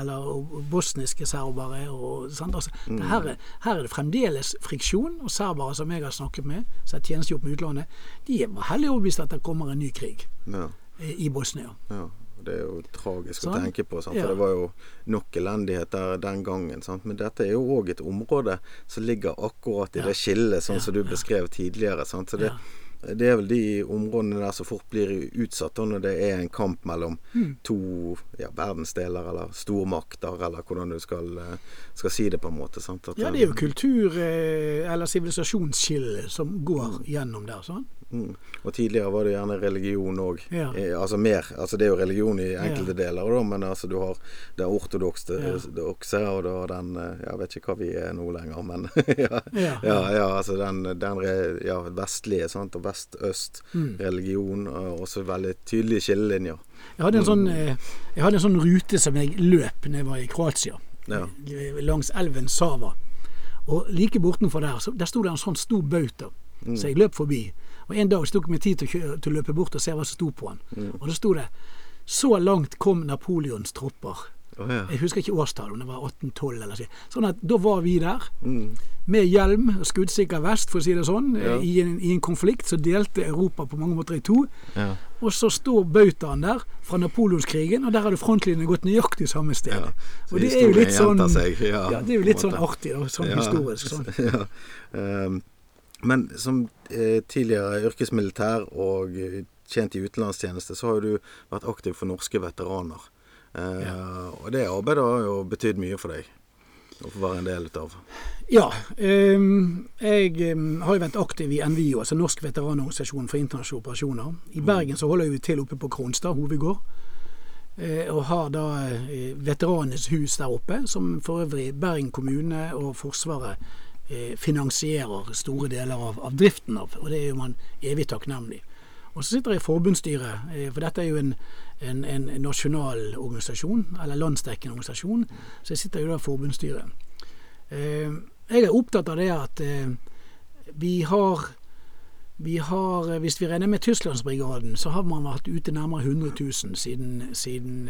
Speaker 2: eller og bosniske serbere. Og, altså, mm. her, her, er det fremdeles friksjon. Og serbere som jeg har snakket med, som har tjenestegjort med utlandet, de er hellig overbevist at det kommer en ny krig ja. i, Bosnia.
Speaker 1: Ja. Det er jo tragisk sånn? å tenke på, sant? for ja. det var jo nok elendighet der den gangen. Sant? Men dette er jo òg et område som ligger akkurat i det skillet, sånn som du beskrev tidligere. Sant? Så det, det er vel de områdene der som fort blir utsatt når det er en kamp mellom mm. to ja, verdensdeler eller stormakter, eller hvordan du skal, eh, skal si det på en måte. sant?
Speaker 2: ja, det er jo kultur- eh, eller sivilisasjonsskillet som går gjennom der. sånn.
Speaker 1: Mm. Og tidligere var det gjerne religion òg. Ja. Eh, altså mer. Altså det er jo religion i enkelte ja. deler, da, men altså du har det ortodokse, ja. og du har den Jeg vet ikke hva vi er nå lenger, men ja, ja, altså den, den vestlige sant? og vest-øst-religion. Mm. Og også veldig tydelige skillelinjer.
Speaker 2: Jeg hadde, en sånn, mm. eh, jeg hadde en sånn rute som jeg løp når jeg var i Kroatia. Langs elven Sava. Og like bortenfor der, så, der sto det en sånn stor bauta. Mm. Så jeg løp forbi. Og En dag tok jeg meg tid til å, til å, løpe bort og se hva som sto på den. Mm. Og da sto det 'Så langt kom Napoleons tropper'. Oh, ja. Jeg husker ikke årstallet, om det var 1812 eller så. Sånn at da var vi der. Mm. Med hjelm og skuddsikker vest, for å si det sånn. Ja. I, en, I, en, konflikt så delte Europa på mange måter i to. Ja. Og så står bautaen der fra napoleonskrigen, og der hadde frontlinjen gått nøyaktig samme sted. og det er jo litt sånn det er jo litt sånn artig og sånn historisk. Sånn.
Speaker 1: Um, men som eh, tidligere yrkesmilitær og tjent i utenlandstjeneste, så har jo du vært aktiv for norske veteraner. Eh, ja. Og det arbeidet har jo betydd mye for deg å få være en del av?
Speaker 2: Ja. Eh, jeg har jo vært aktiv i NVIO, altså Norsk veteranorganisasjon for internasjonale operasjoner. I mm. Bergen så holder vi til oppe på Kronstad hovedgård. Eh, og har da eh, Veteranenes hus der oppe, som for øvrig Bergen kommune og Forsvaret Eh, finansierer store deler av, av, driften av. Og det er jo man evig takknemlig. Og så sitter jeg i forbundsstyret, eh, for dette er jo en, en, en nasjonal organisasjon, eller landsdekkende organisasjon, så jeg sitter jo da i forbundsstyret. Eh, jeg er opptatt av det at vi har vi har, Hvis vi regner med Tysklandsbrigaden, så har man vært ute nærmere 100 000 siden, siden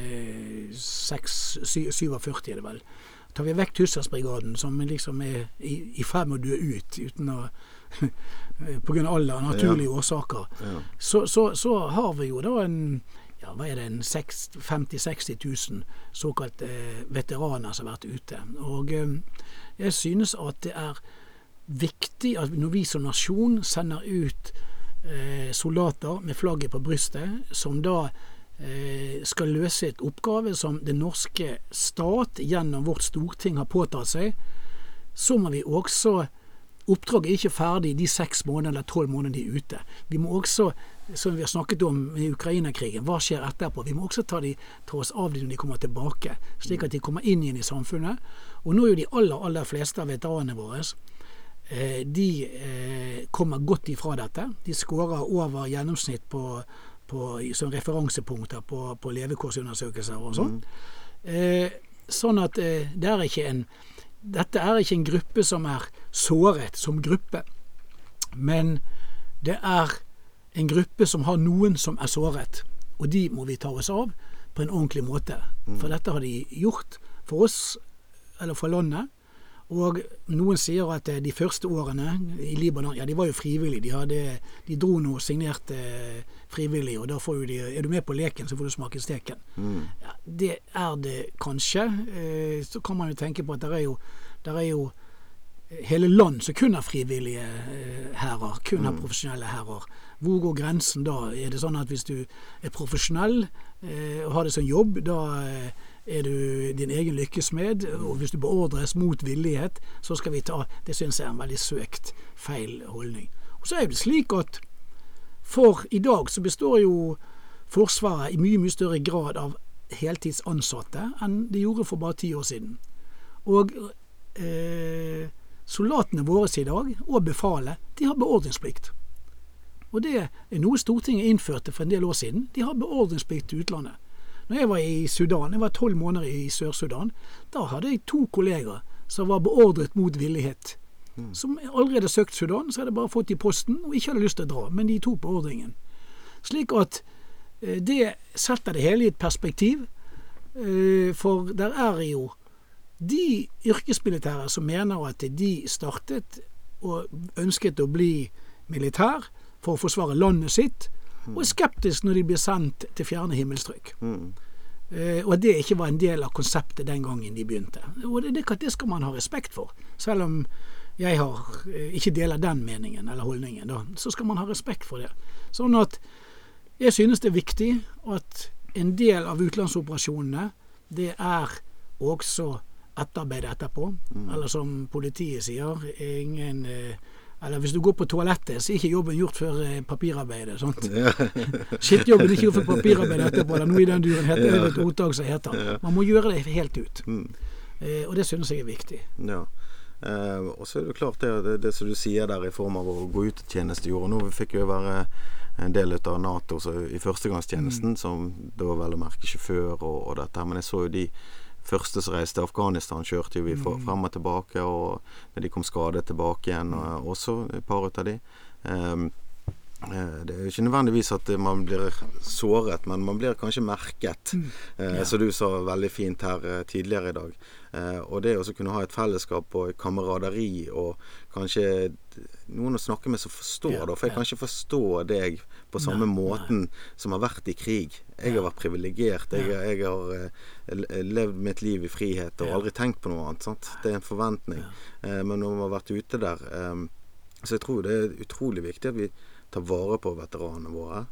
Speaker 2: 6, 47, er det vel. Tar vi vekk Tyssersbrigaden, som liksom er i, i ferd med å dø ut uten å Pga. alder naturlige ja. årsaker. Ja. Så, så, så, har vi jo da en ja, hva er det, en 50 000-60 000 såkalte eh, veteraner som har vært ute. Og eh, jeg synes at det er viktig at når vi som nasjon sender ut eh, soldater med flagget på brystet, som da skal løse et oppgave som den norske stat gjennom vårt storting har påtatt seg, så må vi også oppdraget er ikke ferdig de seks månedene eller tolv månedene de er ute. Vi må også, som vi har snakket om i Ukraina-krigen, hva skjer etterpå? Vi må også ta, de, ta oss av dem når de kommer tilbake, slik at de kommer inn igjen i samfunnet. Og nå er jo de aller, aller fleste av veteranene våre eh, de eh, kommer godt ifra dette. De skårer over gjennomsnitt på, på, som referansepunkter på, på levekårsundersøkelser og sånn. Mm. sånn at det er ikke en dette er ikke en gruppe som er såret som gruppe, men det er en gruppe som har noen som er såret. Og de må vi ta oss av på en ordentlig måte. For dette har de gjort for oss, eller for landet. Og noen sier at eh, de første årene i Libanon Ja, de var jo frivillige. De, hadde, de dro nå og signerte eh, frivillig, og da får jo de Er du med på leken, så får du smake steken. Mm. Ja, det er det kanskje. Eh, så kan man jo tenke på at det er jo, der er jo hele land som kun har frivillige hærer, kun har mm. profesjonelle hærer. Hvor går grensen da? Er det sånn at hvis du er profesjonell og har det som jobb, da er du din egen lykkesmed, og hvis du beordres mot villighet, så skal vi ta Det syns jeg er en veldig søkt feil holdning. Og så er det slik at for i dag så består jo Forsvaret i mye, mye større grad av heltidsansatte enn det gjorde for bare ti år siden. Og eh, soldatene våre i dag, og befalet, de har beordringsplikt. Og det er noe Stortinget innførte for en del år siden. De har beordringsplikt til utlandet. Når jeg var i Sudan, jeg var tolv måneder i Sør-Sudan, da hadde jeg to kolleger som var beordret mot villighet. Mm. Som allerede søkt Sudan, så hadde bare fått i posten og ikke hadde lyst til å dra. Men de tok beordringen. Slik at eh, det setter det hele i et perspektiv. Eh, for der er jo de yrkesmilitære som mener at de startet og ønsket å bli militær for å forsvare landet sitt, og er skeptisk når de blir sendt til fjerne himmelstrøk. Mm. Uh, og at det ikke var en del av konseptet den gangen de begynte. Og det, det, det skal man ha respekt for. Selv om jeg har, uh, ikke deler den meningen eller holdningen, da, så skal man ha respekt for det. Sånn at jeg synes det er viktig at en del av utenlandsoperasjonene, det er også etterarbeid etterpå. Mm. Eller som politiet sier, ingen uh, eller hvis du går på toalettet, så er ikke jobben gjort før eh, papirarbeidet. sant? Skittjobben er ikke gjort før papirarbeidet etterpå, eller noe i den duren heter det et ordtak som heter. Man må gjøre det helt ut. Mm. Eh, og det synes jeg er viktig.
Speaker 1: Ja. Eh, og så er det klart det, det, det, som du sier der i form av å gå ut i tjenestejord. Nå fikk jo være en del av Nato i førstegangstjenesten, mm. som da vel å merke sjåfør og, og dette. her. Men jeg så jo de første som reiste til Afghanistan, kjørte jo vi mm. frem og tilbake. Og når de kom skadet tilbake igjen, og, også et par av de. Um, det er jo ikke nødvendigvis at man blir såret, men man blir kanskje merket. Mm. Eh, ja. Som du sa veldig fint her eh, tidligere i dag. Eh, og det å kunne ha et fellesskap og kameraderi og kanskje noen å snakke med som forstår ja, da. For jeg kan ikke forstå deg på samme nei, måten nei. som har vært i krig. Jeg har vært privilegert. Jeg, jeg, har uh, levd mitt liv i frihet og aldri tenkt på noe annet. Sant? Det er en forventning. Uh, men når man har vært ute der Så jeg tror det er utrolig viktig at vi tar vare på veteranene våre.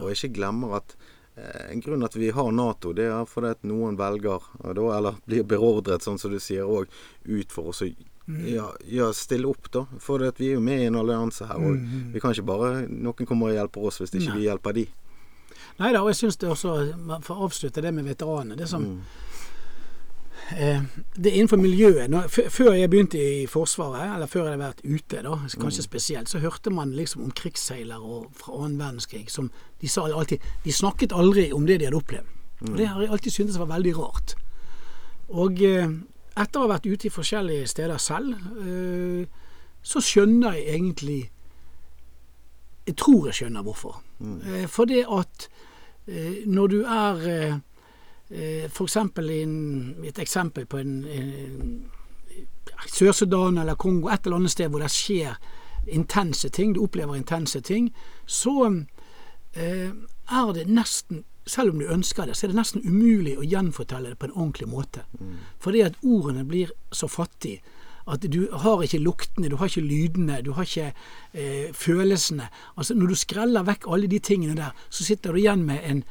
Speaker 1: Og ikke glemmer at en grunn at vi har Nato, det er fordi at noen velger, eller blir beordret, sånn som du sier òg, ut for å Mm. Ja, ja, stille opp, da. For vi er jo med i en allianse her. Og mm. vi kan ikke bare Noen kommer og hjelper oss hvis ikke Nei. vi hjelper de.
Speaker 2: Nei da, og jeg syns det også For å avslutte det med veteranene. Det som mm. eh, Det er innenfor miljøet. Når, før jeg begynte i Forsvaret, eller før jeg hadde vært ute, da, kanskje mm. spesielt, så hørte man liksom om krigsseilere fra annen verdenskrig som de sa alltid De snakket aldri om det de hadde opplevd. Og mm. det har jeg alltid syntes var veldig rart. Og eh, etter å ha vært ute i forskjellige steder selv, eh, så skjønner jeg egentlig Jeg tror jeg skjønner hvorfor. Mm. Eh, for det at eh, når du er F.eks. et eksempel på en, en Sør-Sudan eller Kongo, et eller annet sted hvor det skjer intense ting, du opplever intense ting, så er det nesten selv om du ønsker det, så er det nesten umulig å gjenfortelle det på en ordentlig måte. Mm. Fordi at ordene blir så fattige. At du har ikke luktene, du har ikke lydene, du har ikke eh, følelsene. Altså Når du skreller vekk alle de tingene der, så sitter du igjen med en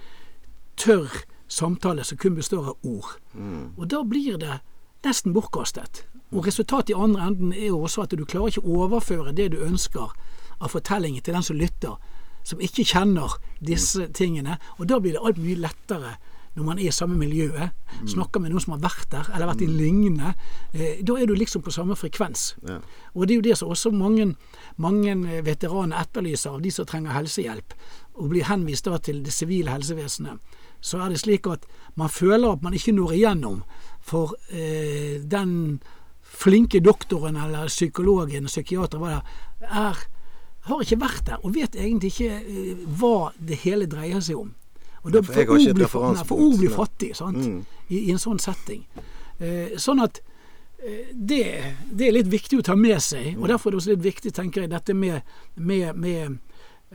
Speaker 2: tørr samtale som kun består av ord. Mm. Og da blir det nesten bortkastet. Og resultatet i andre enden er jo også at du klarer ikke å overføre det du ønsker av fortellingen til den som lytter, som ikke kjenner disse tingene. Og da blir det alt mye lettere når man er i samme miljøet, snakker med noen som har vært der, eller vært i lignende. Eh, da er du liksom på samme frekvens.
Speaker 1: Ja.
Speaker 2: Og det er jo det som også mange, mange veteraner etterlyser av de som trenger helsehjelp, og blir henvist da til det sivile helsevesenet. Så er det slik at man føler at man ikke når igjennom for eh, den flinke doktoren eller psykologen, psykiater, hva det er, har ikke vært der og vet egentlig ikke eh, hva det hele dreier seg om. Og da,
Speaker 1: for
Speaker 2: ord blir- For blir fattig sant?
Speaker 1: Mm.
Speaker 2: I, i en sånn setting. Eh, sånn at eh, det, det er litt viktig å ta med seg. Og derfor er det også litt viktig, tenker jeg, dette med, med, med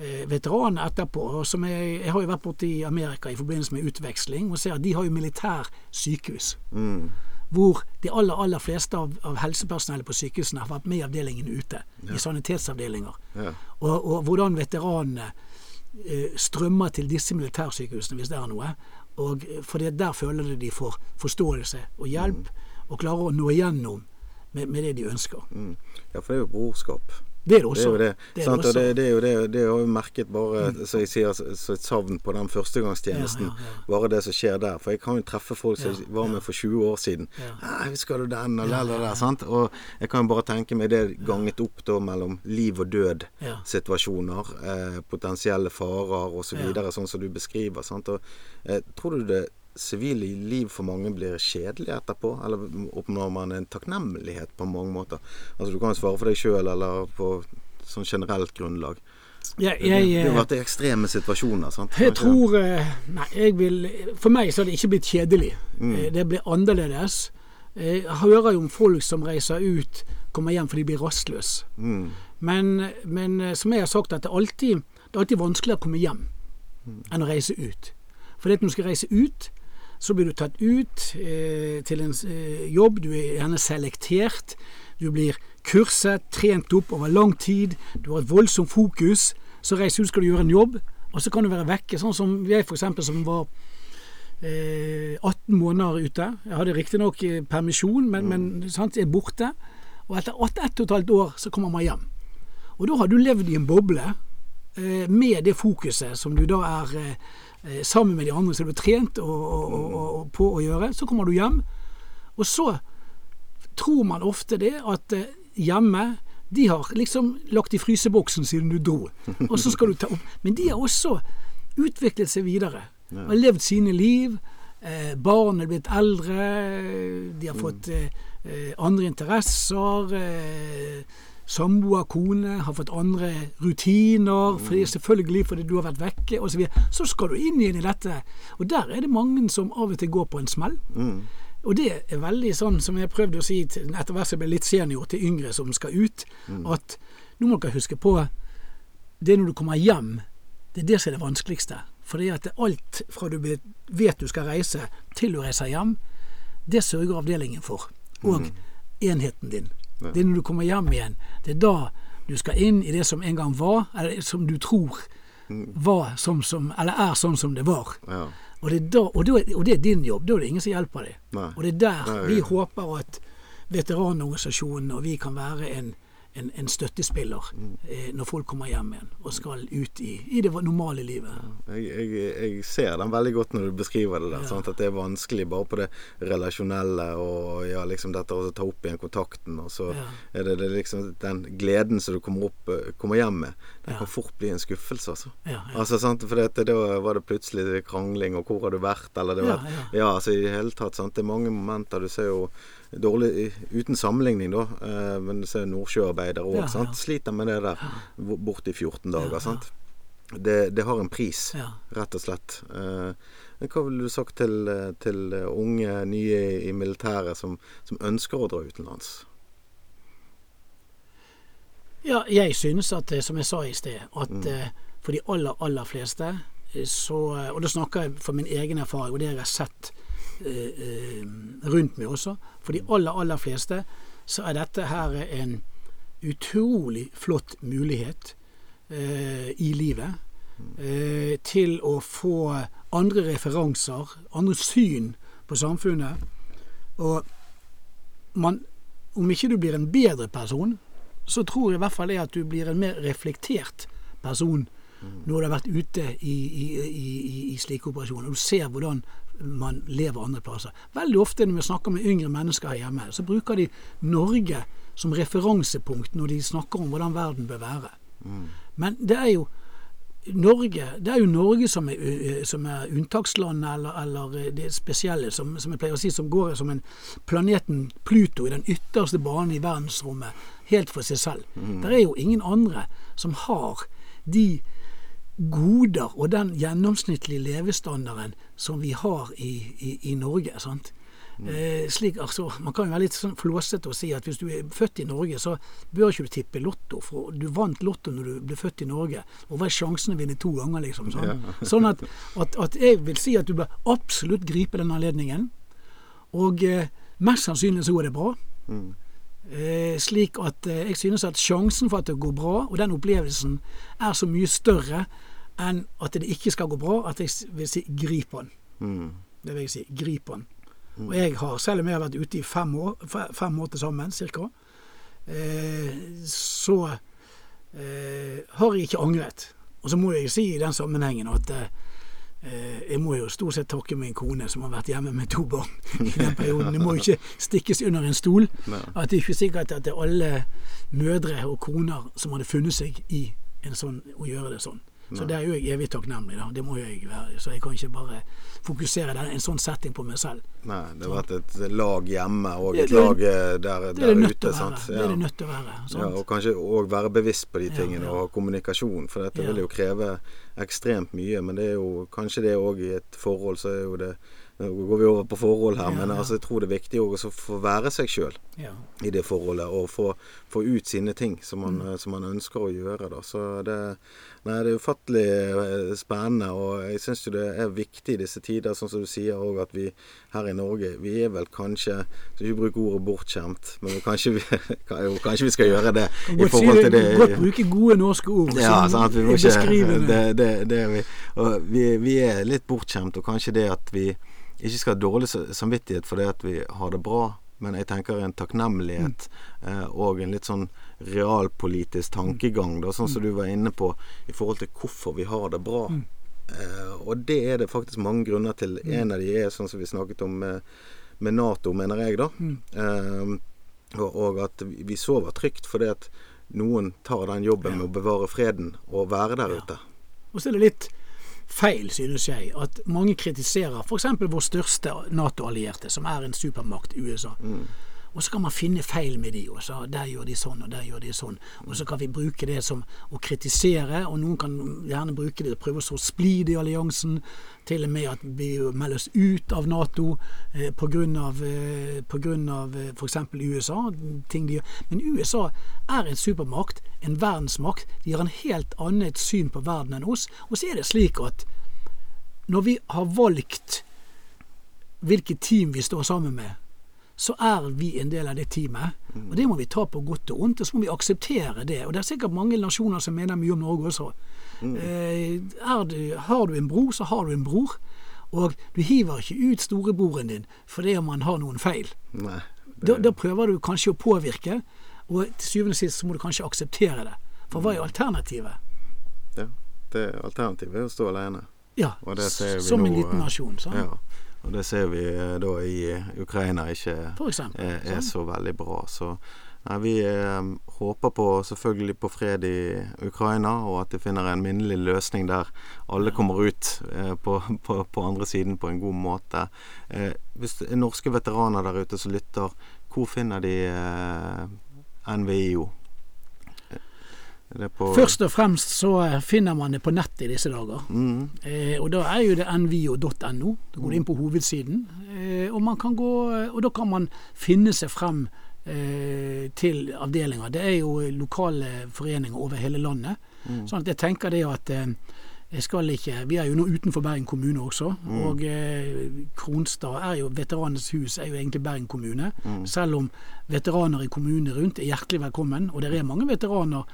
Speaker 2: eh, veteraner etterpå. Jeg, jeg har jo vært borte i Amerika i forbindelse med utveksling og ser at de har jo militær sykehus.
Speaker 1: Mm.
Speaker 2: Hvor de aller, aller fleste av, av helsepersonellet på sykehusene har vært med i avdelingen ute. I sanitetsavdelinger.
Speaker 1: Ja.
Speaker 2: Og, og hvordan veteranene eh, strømmer til disse militærsykehusene, hvis det er noe. Og for For der føler de de får forståelse og hjelp, og klarer å nå igjennom med, med det de ønsker.
Speaker 1: Mm. ja, for det er jo brorskap.
Speaker 2: Det er det
Speaker 1: Det er jo det.
Speaker 2: Det er også. Mm.
Speaker 1: det er jo det, det har jo merket bare, så jeg sier, så et savn på den førstegangstjenesten.
Speaker 2: Ja, ja.
Speaker 1: Bare det som skjer der. For jeg kan jo treffe folk som var med for 20 år siden.
Speaker 2: Ja.
Speaker 1: «Nei, 'Husker du den?' og der, der, sant? Og jeg kan jo bare tenke meg det ganget opp da mellom liv og død
Speaker 2: Ja.
Speaker 1: situasjoner, eh, potensielle farer osv., så videre, sånn som du beskriver. Sant? Og, eh, tror du det sivile liv for mange blir kjedelig etterpå? Eller oppnår man en takknemlighet på mange måter? Altså Du kan jo svare for deg sjøl, eller på sånn generelt grunnlag.
Speaker 2: Ja,
Speaker 1: Det,
Speaker 2: jeg,
Speaker 1: det har
Speaker 2: eh,
Speaker 1: vært ekstreme situasjoner, sant?
Speaker 2: jeg tror eh, Nei, jeg vil For meg så har det ikke blitt kjedelig.
Speaker 1: Mm.
Speaker 2: Eh, Det blir annerledes. Jeg hører jo om folk som reiser ut, kommer hjem fordi de blir rastløse.
Speaker 1: Mm.
Speaker 2: Men, men som jeg har sagt, at det er alltid, det er alltid vanskeligere å komme hjem enn å reise ut. For når du skal reise ut, så blir du tatt ut eh, til en eh, jobb. Du er gjerne selektert. Du blir kurset, trent opp over lang tid. Du har et voldsomt fokus. Så reiser du ut, skal du gjøre en jobb, og så kan du være vekke. Sånn som jeg f.eks. som var eh, 18 måneder ute. Jeg hadde riktignok eh, permisjon, men, men sant, er borte. Og etter ett ett og et halvt år så kommer man hjem. Og da har du levd i en boble eh, med det fokuset som du da er eh, sammen med de andre som du har trent og, og, og, og, på å gjøre. Så kommer du hjem, og så tror man ofte det at eh, hjemme de har liksom lagt i fryseboksen siden du dro, og så skal du ta opp. Men de har også utviklet seg videre. Har levd sine liv. Eh, barn er blitt eldre. De har fått eh, eh, andre interesser. Eh, Samboer, kone har fått andre rutiner. Fordi, selvfølgelig fordi du har vært vekke osv. Så, videre. så skal du inn igjen i dette. Og der er det mange som av og til går på en smell.
Speaker 1: Mm.
Speaker 2: Og det er veldig sånn som jeg prøvde å si til, etter hvert som jeg ble litt senior til yngre som skal ut, at nå må dere huske på det er når du kommer hjem, det er det som er det vanskeligste. For det er alt fra du vet du skal reise til du reiser hjem, det sørger avdelingen for. Og enheten din. Det er når du kommer hjem igjen. Det er da du skal inn i det som en gang var, eller som du tror var som, som, eller er sånn som det var.
Speaker 1: Ja.
Speaker 2: Og det, da, og, da, og det er din jobb. Da er det ingen som hjelper deg.
Speaker 1: Nei.
Speaker 2: Og det er der
Speaker 1: Nei,
Speaker 2: vi håper at veteranorganisasjonen og vi kan være en, en, en støttespiller
Speaker 1: Mm.
Speaker 2: eh, når folk kommer hjem igjen og skal ut i, i det normale livet.
Speaker 1: Jeg, jeg, jeg ser den veldig godt når du beskriver det der.
Speaker 2: Ja.
Speaker 1: At det er vanskelig bare på det relasjonelle og ja, liksom dette å ta opp igjen kontakten. Og så er det, det liksom den gleden som du kommer, opp, eh, kommer hjem med. Den
Speaker 2: Ja.
Speaker 1: kan fort bli en skuffelse, altså. Altså, sant? For det, da var det plutselig krangling, og hvor har du vært? Eller det var,
Speaker 2: ja.
Speaker 1: ja, altså i det hele tatt. Sant? Det er mange momenter. Du ser jo dårlig Uten sammenligning, da. Eh, men du er nordsjøarbeidere òg.
Speaker 2: Ja, ja.
Speaker 1: Sliter med det der bo- borte i 14 dager. Sant? Det, det har en pris, rett og slett. Eh, men hva ville du sagt til, eh, til unge nye i militæret som, som ønsker å dra utenlands?
Speaker 2: Ja, jeg synes at, som jeg sa i sted, at
Speaker 1: Mm.
Speaker 2: for de aller, aller fleste så Og da snakker jeg for min egen erfaring og det jeg har sett rundt meg også. For de aller, aller fleste så er dette her en utrolig flott mulighet eh, i livet. Eh, til å få andre referanser, andre syn på samfunnet. Og man om ikke du blir en bedre person, så tror jeg i hvert fall det at du blir en mer reflektert person når du har vært ute i, i, i, i slike operasjoner. Du ser hvordan man lever andre plasser. Veldig ofte når vi snakker med yngre mennesker her hjemme, så bruker de Norge som referansepunkt når de snakker om hvordan verden bør være. Mm. Men det er jo Norge, det er jo Norge som er, som er unntakslandet, eller, eller, det spesielle, som, som, jeg pleier å si, som går som en planeten Pluto i den ytterste banen i verdensrommet, helt for seg selv. Mm. Det er jo ingen andre som har de goder og den gjennomsnittlige levestandarden som vi har i, i, i Norge. sant? Mm. Eh, slik, altså, man kan jo være litt sånn flåsete og si at hvis du er født i Norge, så bør ikke du tippe Lotto. For du vant Lotto når du ble født i Norge. Og hva er sjansen å vinne to ganger, liksom? Sånn, ja. sånn at, at, at, jeg vil si at du bør absolutt gripe den anledningen. Og eh, mest sannsynlig så går det bra. Mm. Eh, slik at eh, jeg synes at sjansen for at det går bra, og den opplevelsen, er så mye større enn at det ikke skal gå bra, at jeg vil si grip den. Mm. Det vil jeg si. Grip den. Og jeg har, selv om jeg har vært ute i fem år, fem år til sammen, cirka, eh, så eh, har jeg ikke angret. Og så må jeg si i den sammenhengen at eh, jeg må jo stort sett takke min kone som har vært hjemme med to barn i den perioden. Det må jo ikke stikkes under en stol. At det er ikke sikkert at det er alle mødre og koner som hadde funnet seg i en sånn, å gjøre det sånn. Så det er jo jeg evig takknemlig, da. Det må jo jeg være. Så jeg kan ikke bare fokusere der, en sånn setting på meg selv.
Speaker 1: Nei, det har vært et lag hjemme og et det, lag der, der
Speaker 2: ute. Sant? Ja. Det er det nødt til å være.
Speaker 1: Ja, og kanskje òg være bevisst på de tingene ja, og kommunikasjon. For dette vil jo kreve ekstremt mye. Men det er jo kanskje det òg i et forhold, så er jo det nå går vi over på forhold her, men altså, jeg tror det er viktig å få være seg sjøl ja. i det forholdet. Og få, få ut sine ting som man, mm. som man, ønsker å gjøre. Da. Så det, nei, det er ufattelig eh, spennende. Og jeg syns jo det er viktig i disse tider, sånn som du sier òg, at vi her i Norge Vi er vel kanskje Skal ikke bruke ordet bortskjemt, men kanskje vi, kanskje vi skal gjøre det
Speaker 2: i forhold til det Godt bruke gode norske ord
Speaker 1: ja, sånn at vi må ikke, det, det, det, vi, vi, vi er litt bortskjemt, og kanskje det at vi ikke skal ha dårlig samvittighet for det at vi har det bra, men jeg tenker en takknemlighet mm. eh, og en litt sånn realpolitisk tankegang, da, sånn som du var inne på, i forhold til hvorfor vi har det bra. Mm. Eh, og det er det faktisk mange grunner til. Mm. En av de er sånn som vi snakket om med, med Nato, mener jeg, da. Mm. Eh, og, og, at vi sover trygt fordi at noen tar den jobben ja. med å bevare freden og være der ja. ute.
Speaker 2: Og så er det litt feil, synes jeg, at mange kritiserer f.eks. vår største Nato-allierte, som er en supermakt, USA. Mm. Og så kan man finne feil med de, og så der gjør de sånn, og der gjør de sånn. Og så kan vi bruke det som å kritisere, og noen kan gjerne bruke det til å prøve å så splid i alliansen. Til og med at vi melder oss ut av Nato eh, pga. Eh, eh, f.eks. USA. Ting de gjør. Men USA er en supermakt, en verdensmakt. De har en helt annet syn på verden enn oss. Og så er det slik at når vi har valgt hvilket team vi står sammen med, så er vi en del av det teamet. Og det må vi ta på godt og ondt, og så må vi akseptere det. Og det er sikkert mange nasjoner som mener mye om Norge også. Eh, du, har du en bror, så har du en bror. Og du hiver ikke ut storebroren din fordi om han har noen feil.
Speaker 1: Nei,
Speaker 2: det... da, da, prøver du kanskje å påvirke, og til syvende og sist så må du kanskje akseptere det. For hva er alternativet?
Speaker 1: Ja, det Alternativet er å stå alene.
Speaker 2: Ja, som en liten nasjon. Sånn. Ja.
Speaker 1: Og det ser vi eh, da i eh, Ukraina ikke er, er, så veldig bra. Så nei, vi eh, håper på selvfølgelig på fred i Ukraina, og at de finner en minnelig løsning der alle kommer ut eh, på, på, på, andre siden på en god måte. Eh, hvis det er norske veteraner der ute som lytter, hvor finner de eh, NVIO?
Speaker 2: Først og fremst så finner man det på nettet i disse dager. Mm. Eh, og da er jo det nvio.no. Da går du inn på hovedsiden. Eh, og, gå, og, da kan man finne seg frem eh, til avdelinger. Det er jo lokale foreninger over hele landet. Mm. Sånn at jeg tenker det at eh, jeg skal ikke, Vi er jo nå utenfor Bergen kommune også. Mm. Og eh, Kronstad er jo Veteranenes hus er jo egentlig Bergen kommune. Mm. Selv om veteraner i kommunene rundt er hjertelig velkommen. Og det er mange veteraner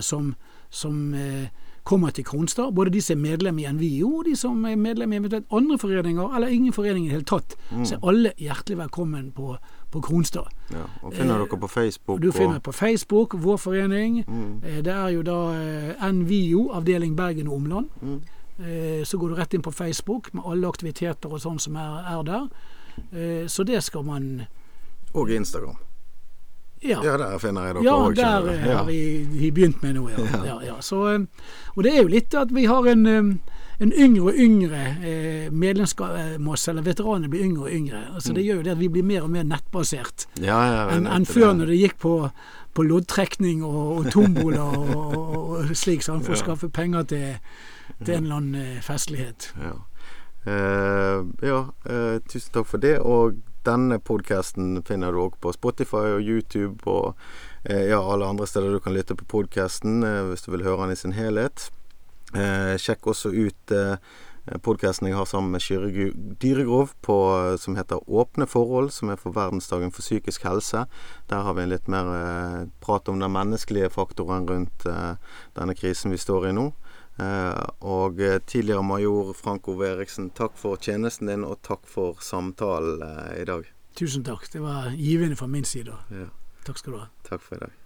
Speaker 2: som, som eh, kommer til Kronstad. Både de som er medlem i NVIO, og de som er medlem i eventuelt andre foreninger, eller ingen forening i det hele tatt. Så er alle hjertelig velkommen på, på Kronstad.
Speaker 1: Ja, og finner dere på Facebook?
Speaker 2: Du finner
Speaker 1: og,
Speaker 2: på Facebook, vår forening. Eh, Det er jo da eh, NVIO, avdeling Bergen og omland. Eh, Så går du rett inn på Facebook med alle aktiviteter og sånn som er, er der. Eh, Så det skal man
Speaker 1: og Instagram.
Speaker 2: Ja.
Speaker 1: Ja, der finner jeg dere
Speaker 2: Ja,
Speaker 1: òg.
Speaker 2: der eh, har vi, begynt med noe, ja. ja. ja, Så, eh, og det er jo litt at vi har en, eh, en yngre og yngre eh, medlemsmasse, eller veteranene blir yngre og yngre. Altså Det gjør jo det at vi blir mer og mer nettbasert
Speaker 1: Ja, ja,
Speaker 2: enn
Speaker 1: en
Speaker 2: før når det gikk på, på loddtrekning og, og tombola og, og, og slik, sånn, for å skaffe penger til, til en eller annen festlighet.
Speaker 1: Ja, Uh, ja uh, tusen takk for det. Og denne podkasten finner du òg på Spotify og YouTube og eh, ja, alle andre steder du kan lytte på podkasten hvis du vil høre den i sin helhet. Eh, sjekk også ut eh, podkasten jeg har sammen med Kyrre Dyregrov på, eh, som heter Åpne forhold, som er for verdensdagen for psykisk helse. Der har vi litt mer eh, prat om den menneskelige faktoren rundt eh, denne krisen vi står i nå. Eh, og eh, tidligere major Frank Veriksen, Eriksen, takk for tjenesten din, og takk for samtalen eh, i dag.
Speaker 2: Tusen takk. Det var givende fra min side.
Speaker 1: Ja,
Speaker 2: Takk skal du ha.
Speaker 1: takk for i dag.